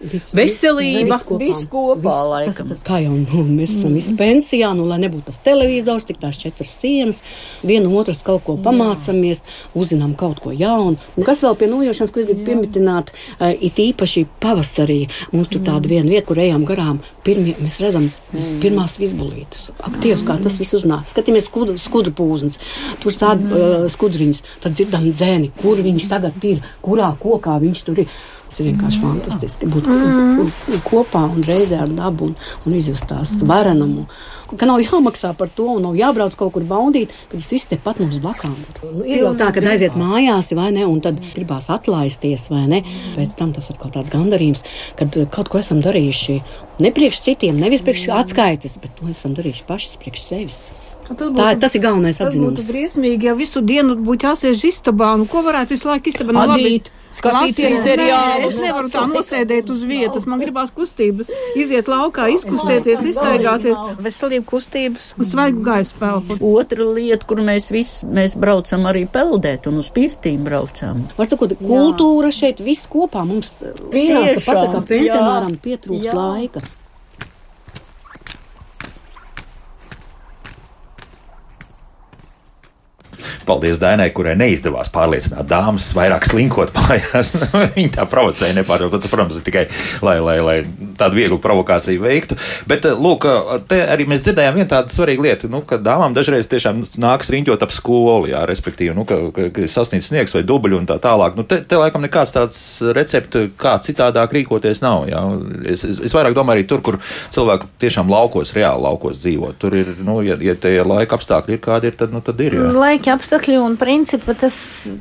Viss- Veselība. viss kopā. Viss kopā, Viss, laikam. tas, tas, kā jau nu, mēs esam visi pensijā, nu, lai nebūtu tas televizors, tik tās četras sienas, viena otras kaut ko pamācamies, uzzinām kaut ko jaunu. Un kas vēl pie nojošanas, ko es gribu piemitināt, uh, it īpaši pavasarī, mums tur tāda viena vieta, kur ejam garām, pirmie, mēs redzam mm. pirmās visbulītes. Ak, Dievs, kā tas viss uznāk. Skatāmies skudru, skudru pūznes, tur tāda uh, skudriņas, tad dzirdam dzēni, kur viņš tagad ir, kurā kokā viņš tur ir. Tas ir vienkārši fantastiski būt mm. kopā un reizē ar dabu un, un izjust tās varenumu. Ka nav jāmaksā par to un nav jābrauc kaut kur baudīt, ka tas viss tepat mums blakām. Nu, ir jau tā, ka aiziet mājās, vai ne, un tad gribās atlaisties, vai ne. Pēc tam tas kaut tāds gandarījums, kad kaut ko esam darījuši ne priekš citiem, nevis priekš atskaites, bet to esam darījuši paši priekš sevis. Tas Tā, tas ir galvenais Tas būtu atzinums. briesmīgi, ja visu dienu būtu jāsēž istabā. Nu, ko varētu visu laiku istabā? Nu, labi, skatīties seriālus. Es nevaru tā nosēdēt uz vietas. Man gribās kustības, iziet laukā, izkustēties, iztaigāties. Veselību kustības un svaigu gaisu pelpu. Otra lieta, kur mēs visi mēs braucam arī peldēt un uz pirtīm braucam. Var sakot, kultūra šeit viss kopā mums vīrās, ka Tiešām, pasakā pensionāram pietrūkst laika. Paldies Dainai, kurai neizdevās pārliecināt dāmas vairāk slinkot mājās. Viņa tā provocēja nepārtraukti. Tas, protams, tikai, lai, lai, lai tādu vieglu provokāciju veiktu. Bet, eh, lūk, te arī mēs dzirdējām vienu tādu svarīgu lietu, nu, ka dāmām dažreiz tiešām nāks riņķot ap skolu, jā, respektīvi, nu, ka, ka, ka sasniedz sniegs vai dubļu un tā tālāk. Nu, te, te laikam nekāds tāds recepts, kā citādāk rīkoties nav. Jā. Es, es, es vairāk domāju arī tur, kur cilvēki tiešām laukos, reāli laukos dzīvo. Tur ir, nu, ja, ja tie laika apstākļi ir kādi ir, tad, nu, tad ir. Jā. Laika apstākļi un principi tas,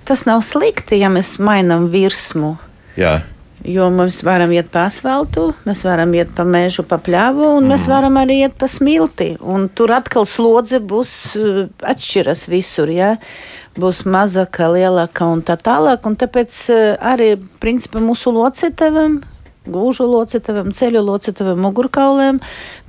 tas nav slikti, ja mēs mainām virsmu. Jā. Jo mēs varam iet pa asfaltu, mēs varam iet pa mežu, pa pļāvu, un mm. mēs varam arī iet pa smilti. Un tur atkal slodze būs uh, atšķiras visur. Ja? Būs mazāka, lielāka un tā tālāk. Un tāpēc uh, arī principā mūsu locekļiem gūžu locekļiem, ceļu locekļiem, mugurkauliem.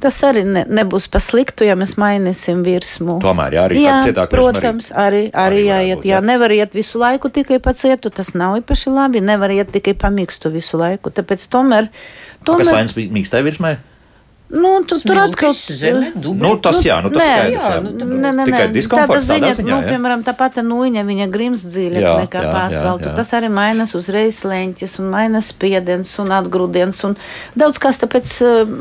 Tas arī ne, nebūs pa sliktu, ja mēs mainīsim virsmu. Tomēr, jā, arī jā, cietāk, protams, arī, arī, arī jāiet. Jā, nevar iet visu laiku tikai pa cietu, tas nav īpaši labi. Nevar iet tikai pa mīkstu visu laiku. Tāpēc tomēr. tomēr... Kas vainas mīkstai virsmai? Nu, tu, tur atkal zeme, dubļi. Nu, tas jā, nu, tas nē, skaidrs, jā, nu, nē, nē, Tikai diskomforts tādā ziņa, ziņā, nu, jā. piemēram, tā pati nuiņa, viņa grims Jā, nekā jā. Tas arī mainas uzreiz leņķis un mainas spiediens un atgrūdiens un daudz kas, tāpēc eh,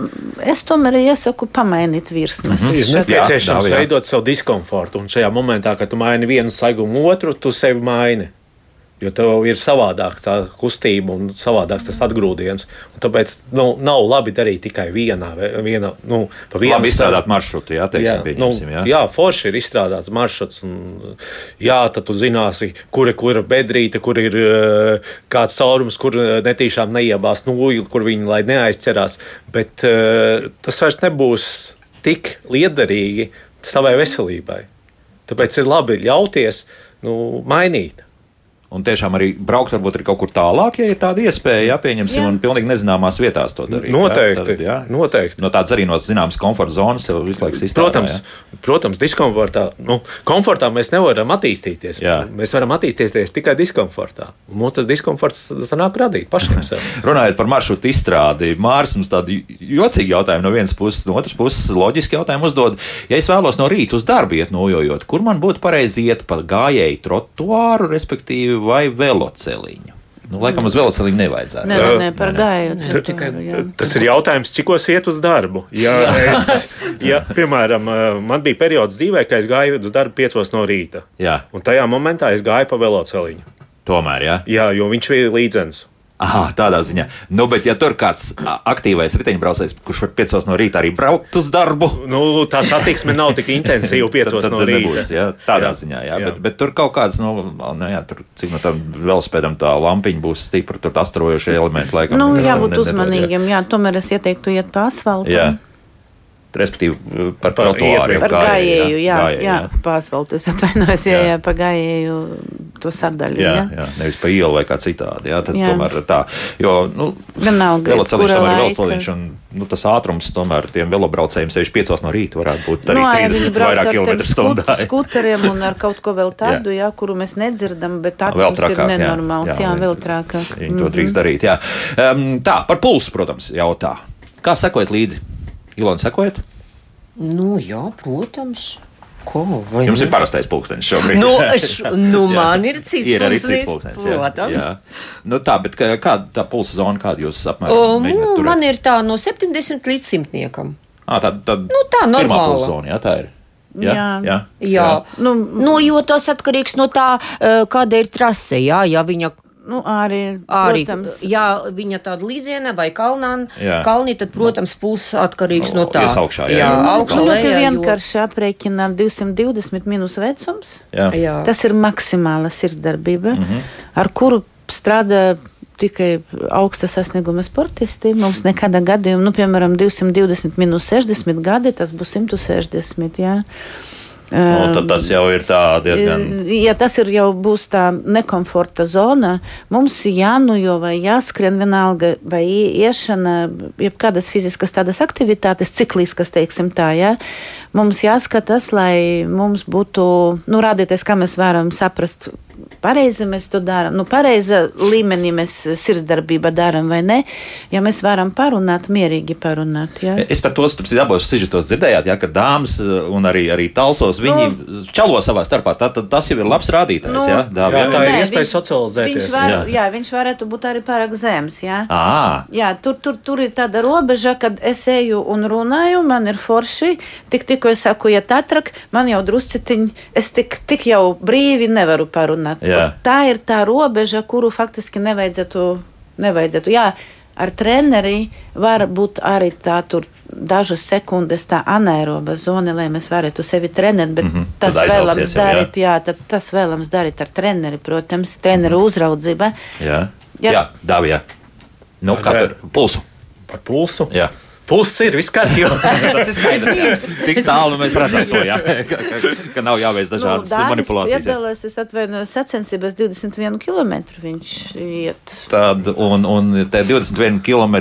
es tomēr iesaku pamainīt virsmas. Mhm. Ir nepieciešams veidot savu diskomfortu. Un šajā momentā, kad tu maini vienu saigumu otru, tu sevi maini. Jo tev ir savādāk tā kustība un savādāks tas atgrūdiens. Un tāpēc nu, nav labi darīt tikai vienā, vienā nu, pa vienu Labi izstrādāt maršrutu, jā, teiksim, jā, nu, jā. jā, forši ir izstrādāts maršruts. Un, jā, tad tu zināsi, kur, ir- kur ir bedrīte, kur ir eh, kāds caurums, kur eh, netīšām neiebās nūju, kur viņi lai neaizcerās. Bet eh, tas vairs nebūs tik liederīgi savai veselībai. Tāpēc ir labi ļauties nu, mainīt. Un tiešām arī braukt varbūt arī kaut kur tālāk, ja ir tāda iespēja, jā, pieņemsim, Jā. un pilnīgi nezināmās vietās to darīt. Noteikti, Jā, tad, jā. noteikti. No tādas arī no zināmas komforta zonas jau visu laiku izstrādā. Protams, protams, diskomfortā. Nu, komfortā mēs nevaram attīstīties. Jā. Mēs varam attīstīties tikai diskomfortā. Un Mums tas diskomforts sanāk radīt pašam sev. Runājot par maršrutu izstrādi, Mārcis mums tādu jocīgu jautājumu no vienas puses, no otras puses loģiski jautājumu uzdod. Ja es vēlos no rīta uz darbu iet nojojot, kur man būtu pareizi iet pa gājēju trotuāru, respektīvi, vai veloceliņu? Nu, laikam uz veloceliņu nevajadzētu. Nē, nē, par gāju. Nē, tikai Tas ir jautājums, cikos iet uz darbu. Ja es, ja, piemēram, man bija periods dzīvē, kad es gāju uz darbu piecos no rīta. Jā, Un tajā momentā es gāju pa veloceliņu. tomēr, jā. Jā, jo viņš bija līdzens. Aha, tādā ziņā. Nu, bet, ja tur kāds aktīvais riteņbraucējs, kurš var piecos no rīta arī braukt uz darbu, Nu, tā satiksme nav tik intensīva piecos tad, no tad rīta. nebūs. Jā, tādā jā, ziņā, jā, jā. Bet, bet tur kaut kāds, nu, nu jā, tur, cik no tam velospēdam tā lampiņa būs stipra, tur astarojošie elementi laikam. Nu, jābūt nedod, jā. uzmanīgiem. Jā, tomēr es ieteiktu iet pa asfaltam. Jā. Respektīvi, par Par trotuāru. Par gājēju, jā, gājēju, jā, pa asfaltu. Es atvainojos, jā, Jā. jā, pa gājēju to sadaļu. Jā, Jā, jā, nevis pa ielu vai kā citādi. Jā, tad Jā. tomēr tā. Jo, nu, Vienalga, veloceliņš tomēr ir veloceliņš, un nu, tas ātrums tomēr tiem velobraucējiem sevišķi piecos no rīta varētu būt arī Nu, no, ja 30 viņi brauc vairāk ar kilometru stundā. skut- Skuteriem un ar kaut ko vēl tādu, jā. Jā, kuru mēs nedzirdam, bet tā Vēl ir trakāk, jā. nenormāls. Jā, jā, viņi- vēl trakāk. Mhm. Viņi to drīkst darīt. Jā. Um, tā, par pulsu, protams, jautā. Kā sekojat līdzi? Ilona, sekojat? Nu, jā, protams. Ko, vai Jums ne? ir parastais pulkstenis šobrīd. Nu, es- nu, Jā. man ir cits Ir arī cits pulkstenis. jā. protams. Jā. Nu, tā, bet kā- kāda tā pulsa zona, kādu jūs apmēram O, nu, man ir tā no 70 līdz 100. Ā, tā, tā, Nu, tā normāla. pulsa zona, jā, tā ir. Jā, Jā. jā. Jā, Nu, nu, jo tas atkarīgs no tā, eh, kāda ir trase. Jā, ja viņa Nu, arī, arī, protams, ja viņa tāda līdziena vai kalnā, Jā. kalni, tad, protams, puses atkarīgs no O, tā. augšā, jā, jā, jā. augšā Nu, jo- vienkārši aprēķināt 220 minus vecums. jā. Jā. Tas ir maksimāla sirdsdarbība, mm. -hmm. ar kuru strādā tikai augsta sasnieguma sportisti. Mums nekādā gadījumā, nu, piemēram, 220 minus 60 gadi, tas būs 160. Jā. Nu, tad tas jau ir diezgan. Ja tas ir jau būs tā nekomforta zona, mums jānujo vai jāskrien vienalga, vai iešana, jebkādas fiziskas tādas aktivitātes, cikliskas, teiksim tā, ja, mums jāskatās, lai mums būtu, nu, rādīties, kā mēs varam saprast, pareizi mēs to darām, nu, pareiza līmenī mēs sirdsdarbība darām vai ne. Ja mēs varam parunāt, mierīgi parunāt. Ja? Es par to starp citu abos sižetos dzirdējāt, ja, ka dāmas uh, un arī, arī talsos viņi nu, čalo savā starpā. Tā, tā, tas jau ir labs rādītājs. Nu, ja, Dāvi, jā, ja? tā ir Nē, iespēja viņš- socializēties. Viņš, var, jā. Jā. Jā, viņš varētu būt arī pārāk zems. Jā. À, Jā, tur, tur, tur ir tāda robeža, kad es eju un runāju, man ir forši. Tik, tikko es saku, ja tā trak, man jau drusciņi, es tik, tik jau brīvi nevaru parunāt. Jā. Tā ir tā robeža, kuru faktiski nevajadzētu. nevajadzētu. Jā, ar treneri var būt arī tā tur. Dažas sekundes tā anaeroba zona, lai mēs varētu sevi trenēt, bet mm -hmm. tas vēlams jau, darīt, jā. jā, tad tas vēlams darīt ar treneri, protams, treneru uzraudzība. jā. Jā. jā Dāvi, jā. Nu, kā Jā. tur pulsu? Par pulsu. Jā. Pulss ir viss kārtībā. Tas ir skaidrs. Tik tālu mēs redzam to, jā. ka, ka, ka nav jāveic dažādas Dānis manipulācijas. Piedalās, es atvainojos sacensībās 21 km viņš iet. Tad, un, un te 21 km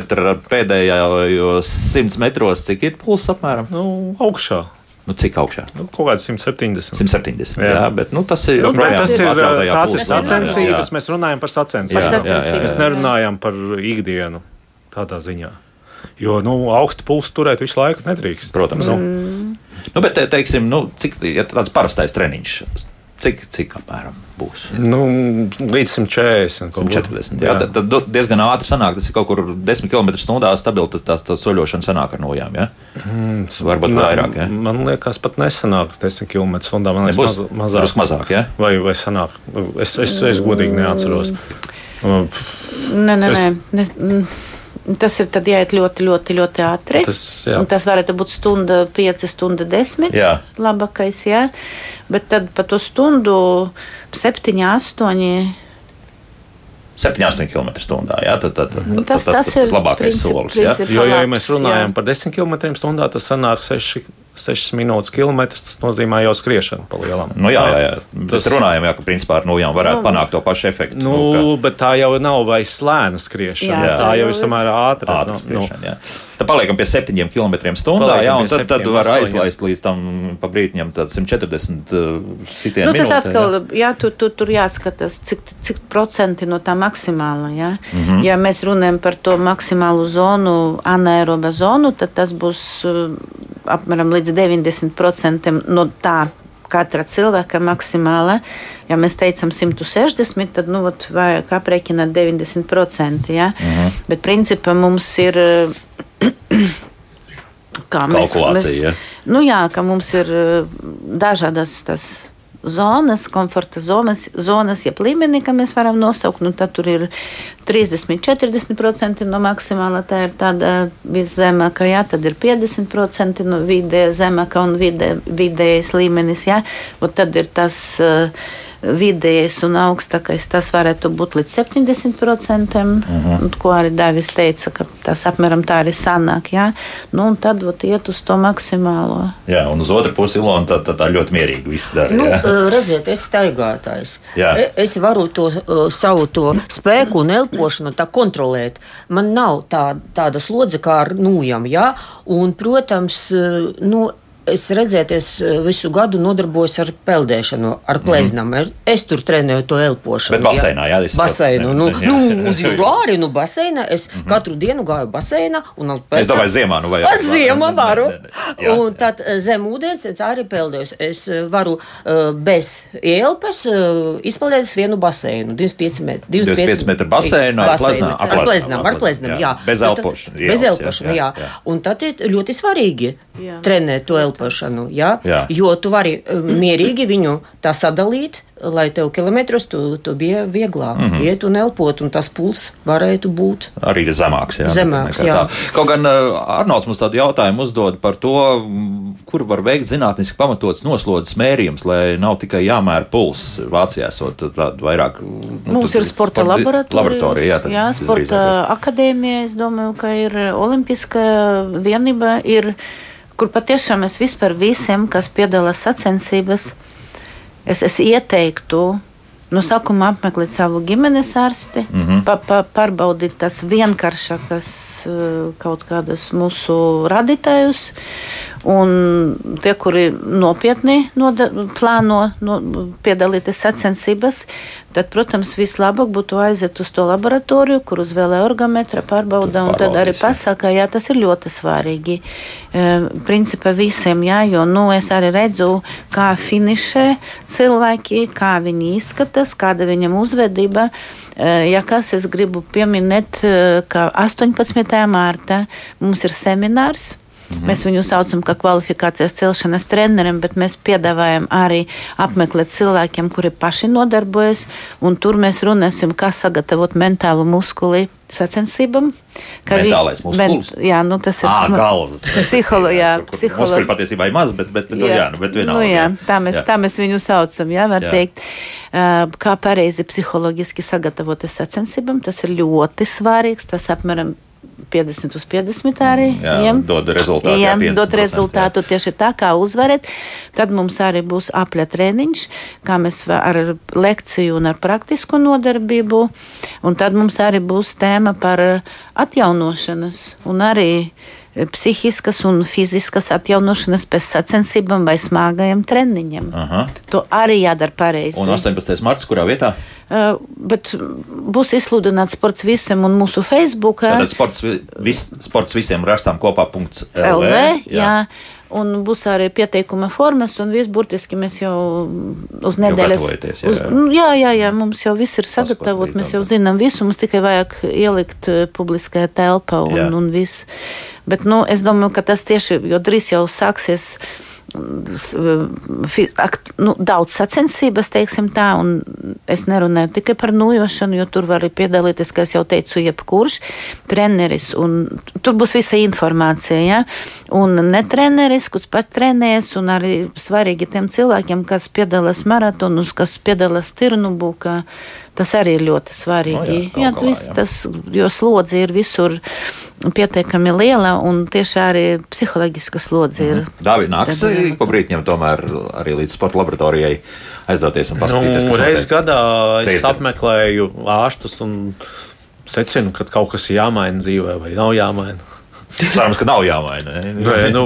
pēdējos 100 metros, cik ir pulss apmēram? nu, augšā. Nu, cik augšā? Nu, kaut kāds 170. 170. Jā, Jā. bet nu, tas ir Nu, tas ir, tās ir sacensības, mēs runājam par sacensībām. Mēs nerunājam par ikdienu tādā ziņā. Jo nu, augstu pulsu turēt visu laiku nedrīkst. Protams. Nu, Nu, bet, te- teiksim, nu, cik ja tāds parastais treniņš, cik, cik apmēram būs? nu, līdz 140. kaut kur. 140. Jā, tad, tad diezgan ātri sanāk, tas ir kaut kur 10 km/h stabili, tas tā, tā soļošana sanāk ar nojām. Ja? Mm, Varbūt Man- vairāk. Ja? Man liekas, pat nesanāks 10 km/h. Man liekas, maz, mazāk. Drusku mazāk, ja? Vai, vai sanāk? Es, es, es godīgi neatceros. Nē, nē, Es- nē. Ne, mm, tas ir tad jāiet ļoti, ļoti, ļoti ātri. Tas, jā. Tas varētu būt stunda, 5, stunda 10. Jā. Labākais, jā. Bet tad pa to stundu 7, 8. 7-8 km/h. Ja? Tad, tad, tad, Nu, tas, tas, tas, tas ir labākais princip- solis. Ja? princip- Jo, ja mēs runājam jā. par 10 km/h, tas sanāk 6, 6 minūtes kilometrs. Tas nozīmē jau skriešanu pa lielam. Nu, jā, jā, jā. Tas Tas- runājam, jā, ka principā ar nojām varētu Nu, panākt to pašu efektu. Nu, ka- bet tā jau nav vairs slēna skriešana. Jā, Jā, tā jau ir samērā ātra. Ātri Nu, skriešana, jā. Tad paliekam pie 7 km/h. Jā, un tad, tad 7, var 8. aizlaist līdz tam pa brītņam, tad 140 uh, sitienu Nu, tas minūtē. atkal, jā. jā, tur, tur, tur jāskatās, cik, cik procenti no tā maksimāla. Jā. Mm. -hmm. Ja mēs runājam par to maksimālu zonu, anaeroba zonu, tad tas būs uh, apmēram līdz 90% no tā. Katra cilvēka maksimāla, ja mēs teicam 160, tad nu, vot, vajag aprēķināt 90%. Ja? Mhm. Bet principā mums ir. kā Kalkulācija, ja. Nu jā, ka mums ir eh, dažādas tas zonas, komforta zonas, zonas jeb līmenī, kā mēs varam nosaukt. Nu, tad tur ir 30-40% no maksimāla, tā ir tāda viszemākā, jā, tad ir 50% no vidē zemākā un vidē, vidējais līmenis, jā. Un tad ir tas uh, vidējais un augstākais, tas varētu būt līdz 70%, uh -huh. un, ko arī Dāvis teica, ka tas apmēram tā arī sanāk, jā. Nu, un tad vat, iet uz to maksimālo. Jā, un uz otru pusi Ilona tā, tā, tā ļoti mierīgi viss dara. Nu, jā. eh, redziet, es staigātājs. Jā. E- Es varu to uh, savu to spēku un elpošanu tā kontrolēt. Man nav tā, tāda slodze kā ar nūjām, jā. Un, protams, eh, nu, Es redzēju, es eh, visu gadu nodarbojos ar peldēšanu, ar pleznām. Mm. Es tur trenēju to elpošanu. Mhm. Bet baseinā, jā, es saprotu. Baseinu. Nu, Jā. nu, uz jūru arī, nu, baseinā. Es mm -hmm. katru dienu gāju baseinā. Un Mhm. Es domāju, ziemā, nu vai Es ziemā varu. Nē, nē, nē. Jā, Un tad eh, zem ūdens es arī peldējos. Es eh, varu uh, bez ielpas uh, izpeldēt vienu baseinu. 25 metru. 25 metru baseinu ar pleznām, ar pleznām, ar pleznām, jā. jā. Bez tad- elpošanas, Bez jā, elpošanas, jā, jā. jā. Un tad ir ļoti svarīgi Jā. trenēt to elpošanu, jā. Jā. Jo tu vari eh, mierīgi viņu tā sadalīt. Lai tev kilometrus tu, tu bija vieglāk mm. -hmm. iet un elpot, un tas puls varētu būt. Arī ir zemāks. Jā, Zemāks, nekā jā. tā. Kaut gan uh, Arnolds mums tādu jautājumu uzdod par to, kur var veikt zinātniski pamatots noslodzes mērījums, lai nav tikai jāmēra pulss. Vācijā esot vairāk. Nu, Mums ir sporta laboratorija. laboratorija. Jā, jā sporta akadēmija. Es domāju, ka ir Olimpiskā vienība, ir, kur patiešām es vispār visiem, kas piedalās sacensības, es, es ieteiktu. No sākuma apmeklēt savu ģimenes ārsti, mm. -hmm. pa, pa, pārbaudīt tas vienkāršākās eh, kaut kādas mūsu radītājus. Un tie, kuri nopietni noda, plāno no, piedalīties sacensībās, tad, protams, vislabāk būtu aiziet uz to laboratoriju, kur uzvēlē orgametra pārbauda, un tad arī pasaka, jā, tas ir ļoti svarīgi. E, principā visiem, jā, jo, nu, es arī redzu, kā finišē cilvēki, kā viņi izskatās, kāda viņam uzvedība. E, ja kas, es gribu pieminēt, e, ka 18. mārta mums ir seminārs. Mhm. Mēs viņu saucam par kvalifikācijas celšanas treneriem, bet mēs piedāvājam arī apmeklēt cilvēkiem, kuri paši nodarbojas. Tur mēs runāsim, kā sagatavot mentālu muskuli sacensībām. Mentālais muskulis. Men, jā, nu tas ir à, galvas. Psiholoģija. Muskuļi patiesībā ir maz, bet, bet, bet, jā. Jā, nu, bet vienalga. Nu, jā, tā, mēs, jā. tā mēs viņu saucam, jā, var jā. teikt. Kā pareizi psiholoģiski sagatavoties sacensībām, tas ir ļoti svarīgs. Tas apmēram 50 uz 50 arī. Jā, jiem, dod rezultātu. Jā, dod rezultātu jā. tieši tā, kā uzvarat. Tad mums arī būs apļa treniņš, kā mēs ar lekciju un ar praktisku nodarbību. Un tad mums arī būs tēma par atjaunošanas un arī psihiskas un fiziskas atjaunošanas pēc sacensībām vai smagajiem treniņiem. Aha. To arī jādara pareizi. Un 18. marts, kurā vietā? Uh, bet būs izsludināts sports visam un mūsu Facebook. Tātad sports, vis, sports visiem rakstām kopā. LV, LV, jā. jā. Un būs arī pieteikuma formas, un viss burtiski mēs jau uz nedēļas. Jā, uz, nu, jā, jā, jā, mums jau viss ir sagatavots, mēs jau zinām visu, mums tikai vajag ielikt publiskajā telpā un, jā. un viss. Bet nu, es domāju, ka tas tieši, jo drīz jau sāksies nu, daudz sacensības, teiksim tā, un es nerunāju tikai par nojošanu, jo tur var piedalīties, kā jau teicu, jebkurš treneris, un tur būs visa informācija, ja? un ne treneris, kurš pat trenēs, un arī svarīgi tiem cilvēkiem, kas piedalās maratonus, kas piedalās tirnubūkā, Tas arī ir ļoti svarīgi. No, jā, jā, galā, jā. Tas, jo slodze ir visur pietiekami liela un tieši arī psiholoģiska slodze ir. Mm -hmm. Dāvidi nāks pa brītņiem tomēr arī līdz sporta laboratorijai aizdoties un paskatīties. Nu, reiz gadā es apmeklēju ārstus un secinu, ka kaut kas ir jāmaina dzīvē vai nav jāmaina. Cerams, ka nav jāmaina. Nē, nu,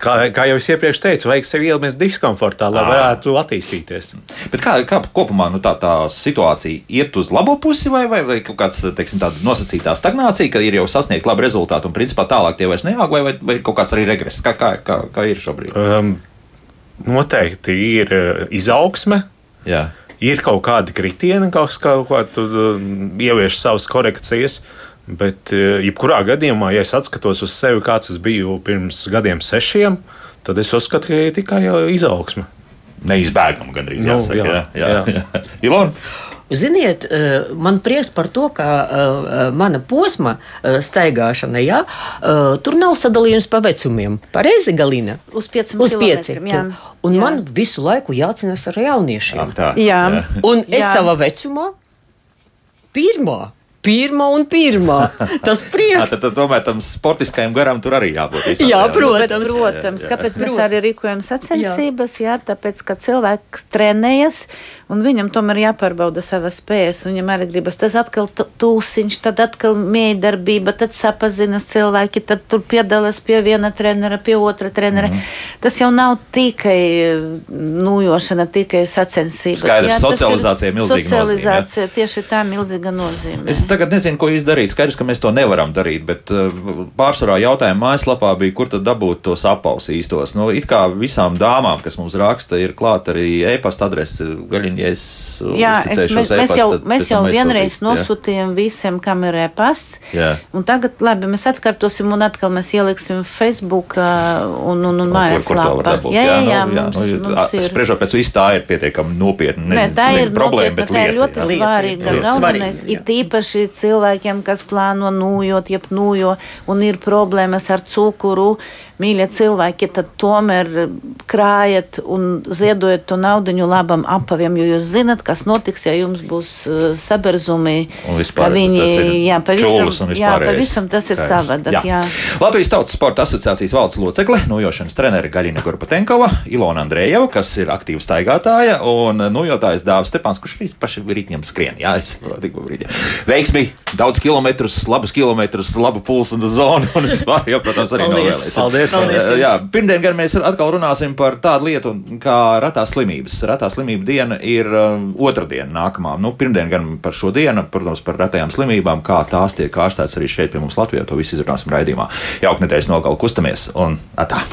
kā, kā jau es iepriekš teicu, vajag sevi ielmest diskomfortā, lai varētu attīstīties. Bet kā, kā kopumā nu, tā, tā situācija iet uz labo pusi, vai, vai, vai kaut kāda nosacītā stagnācija, ka ir jau sasniegta laba rezultāta un principā tālāk tie vairs neaug, vai, vai, vai kaut kāds arī regress? Kā, kā, kā, kā ir šobrīd? Um, noteikti ir uh, izaugsme. Jā. Ir kaut kādi kritieni, kaut kā, kā tu um, ievieš savas korekcijas. Uh, Bet, e, jebkurā gadījumā, ja es atskatos uz sevi, kāds es biju pirms gadiem, sešiem, tad es uzskatu, ka ir tikai izaugsme. Neizbēgama gandrīz. Nu, jāsaka, jā, jā, jā. jā. Ilona? Ziniet, e, man prieks par to, ka mana posma staigāšana, jā, tur nav sadalījums pa vecumiem. Pareizi, Galina? Uz pieciem. Uz pieciem. Un jā. man visu laiku jācīnās ar jauniešiem. Ak, tā, jā. jā. Un es jā. savā vecumā pirmā pirmā un pirmā. Tas prieks. tad, tad tomēr tam sportiskajam garam tur arī jābūt. Visam, jā, jā, protams. protams. Jā, jā. Kāpēc mēs arī rīkojam sacensības? Jā. jā, tāpēc, ka cilvēks trenējas un viņam tomēr jāpārbauda savas spējas. Viņam arī gribas tas atkal tūsiņš, tad atkal miedarbība, tad sapazinas cilvēki, tad tur piedalās pie viena trenera, pie otra trenera. Mm. Tas jau nav tikai nujošana, tikai sacensības. Skaidrs, jā, socializācija ir milzīga. Socializācija nozīme, tieši tā milzīga nozīme. Es tagad nezinu, ko izdarīt. Skaidrs, ka mēs to nevaram darīt, bet uh, pārsvarā jautājuma mājaslapā bija, kur tad dabūt tos apaus īstos. Nu, it kā visām dāmām, kas mums raksta, ir klāt arī e-pasta adrese. Gaļiņ, ja es jā, es, mēs, mēs jau, tad, mēs jau vienreiz nosūtījām visiem, kam ir e-pasts. Un tagad, labi, mēs atkārtosim un atkal mēs ieliksim Facebook un, un, un mājaslapā. Jā, jā, jā, jā, mums, nu, mums ir. Spriežot pēc visu tā ir pietiekami nopietna. Ne, Nē, tā ir problēma, bet tā ir ļoti svarīga. Galvenais ir tīpaši cilvēkiem, kas plāno nūjot, jeb nūjo un ir problēmas ar cukuru mīļie cilvēki, tad tomēr krājiet un ziedojat to naudu labam apaviem, jo jūs zinat, kas notiks, ja jums būs uh, saberzumi. Vispār, viņi, jā, pavisam, jā, pavisam tas ir savādāk. Latvijas Tautas Sporta asociācijas valdes locekle, nojošanas trenere Gaļina Gorpatenkova, Ilona Andrejeva, kas ir aktīva staigātāja, un nojotājs Dāvis Stepāns, kurš arī paši rītņiem skrien. Jā, es tikko brīdī. Veiksmi, daudz kilometrus, labus kilometrus, labu pulsu un zonu, un vispār, jo, protams, arī novēlēsim. Paldies! Paldies! Paldies jā, pirmdien gan mēs atkal runāsim par tādu lietu kā ratās slimības. Ratā slimība diena ir um, otrdiena nākamā. Nu, pirmdien gan par šo dienu, protams, par ratajām slimībām, kā tās tiek ārstētas arī šeit pie mums Latvijā. To visu izrunāsim raidījumā. Jauka nedēļas nogalu kustamies un atā!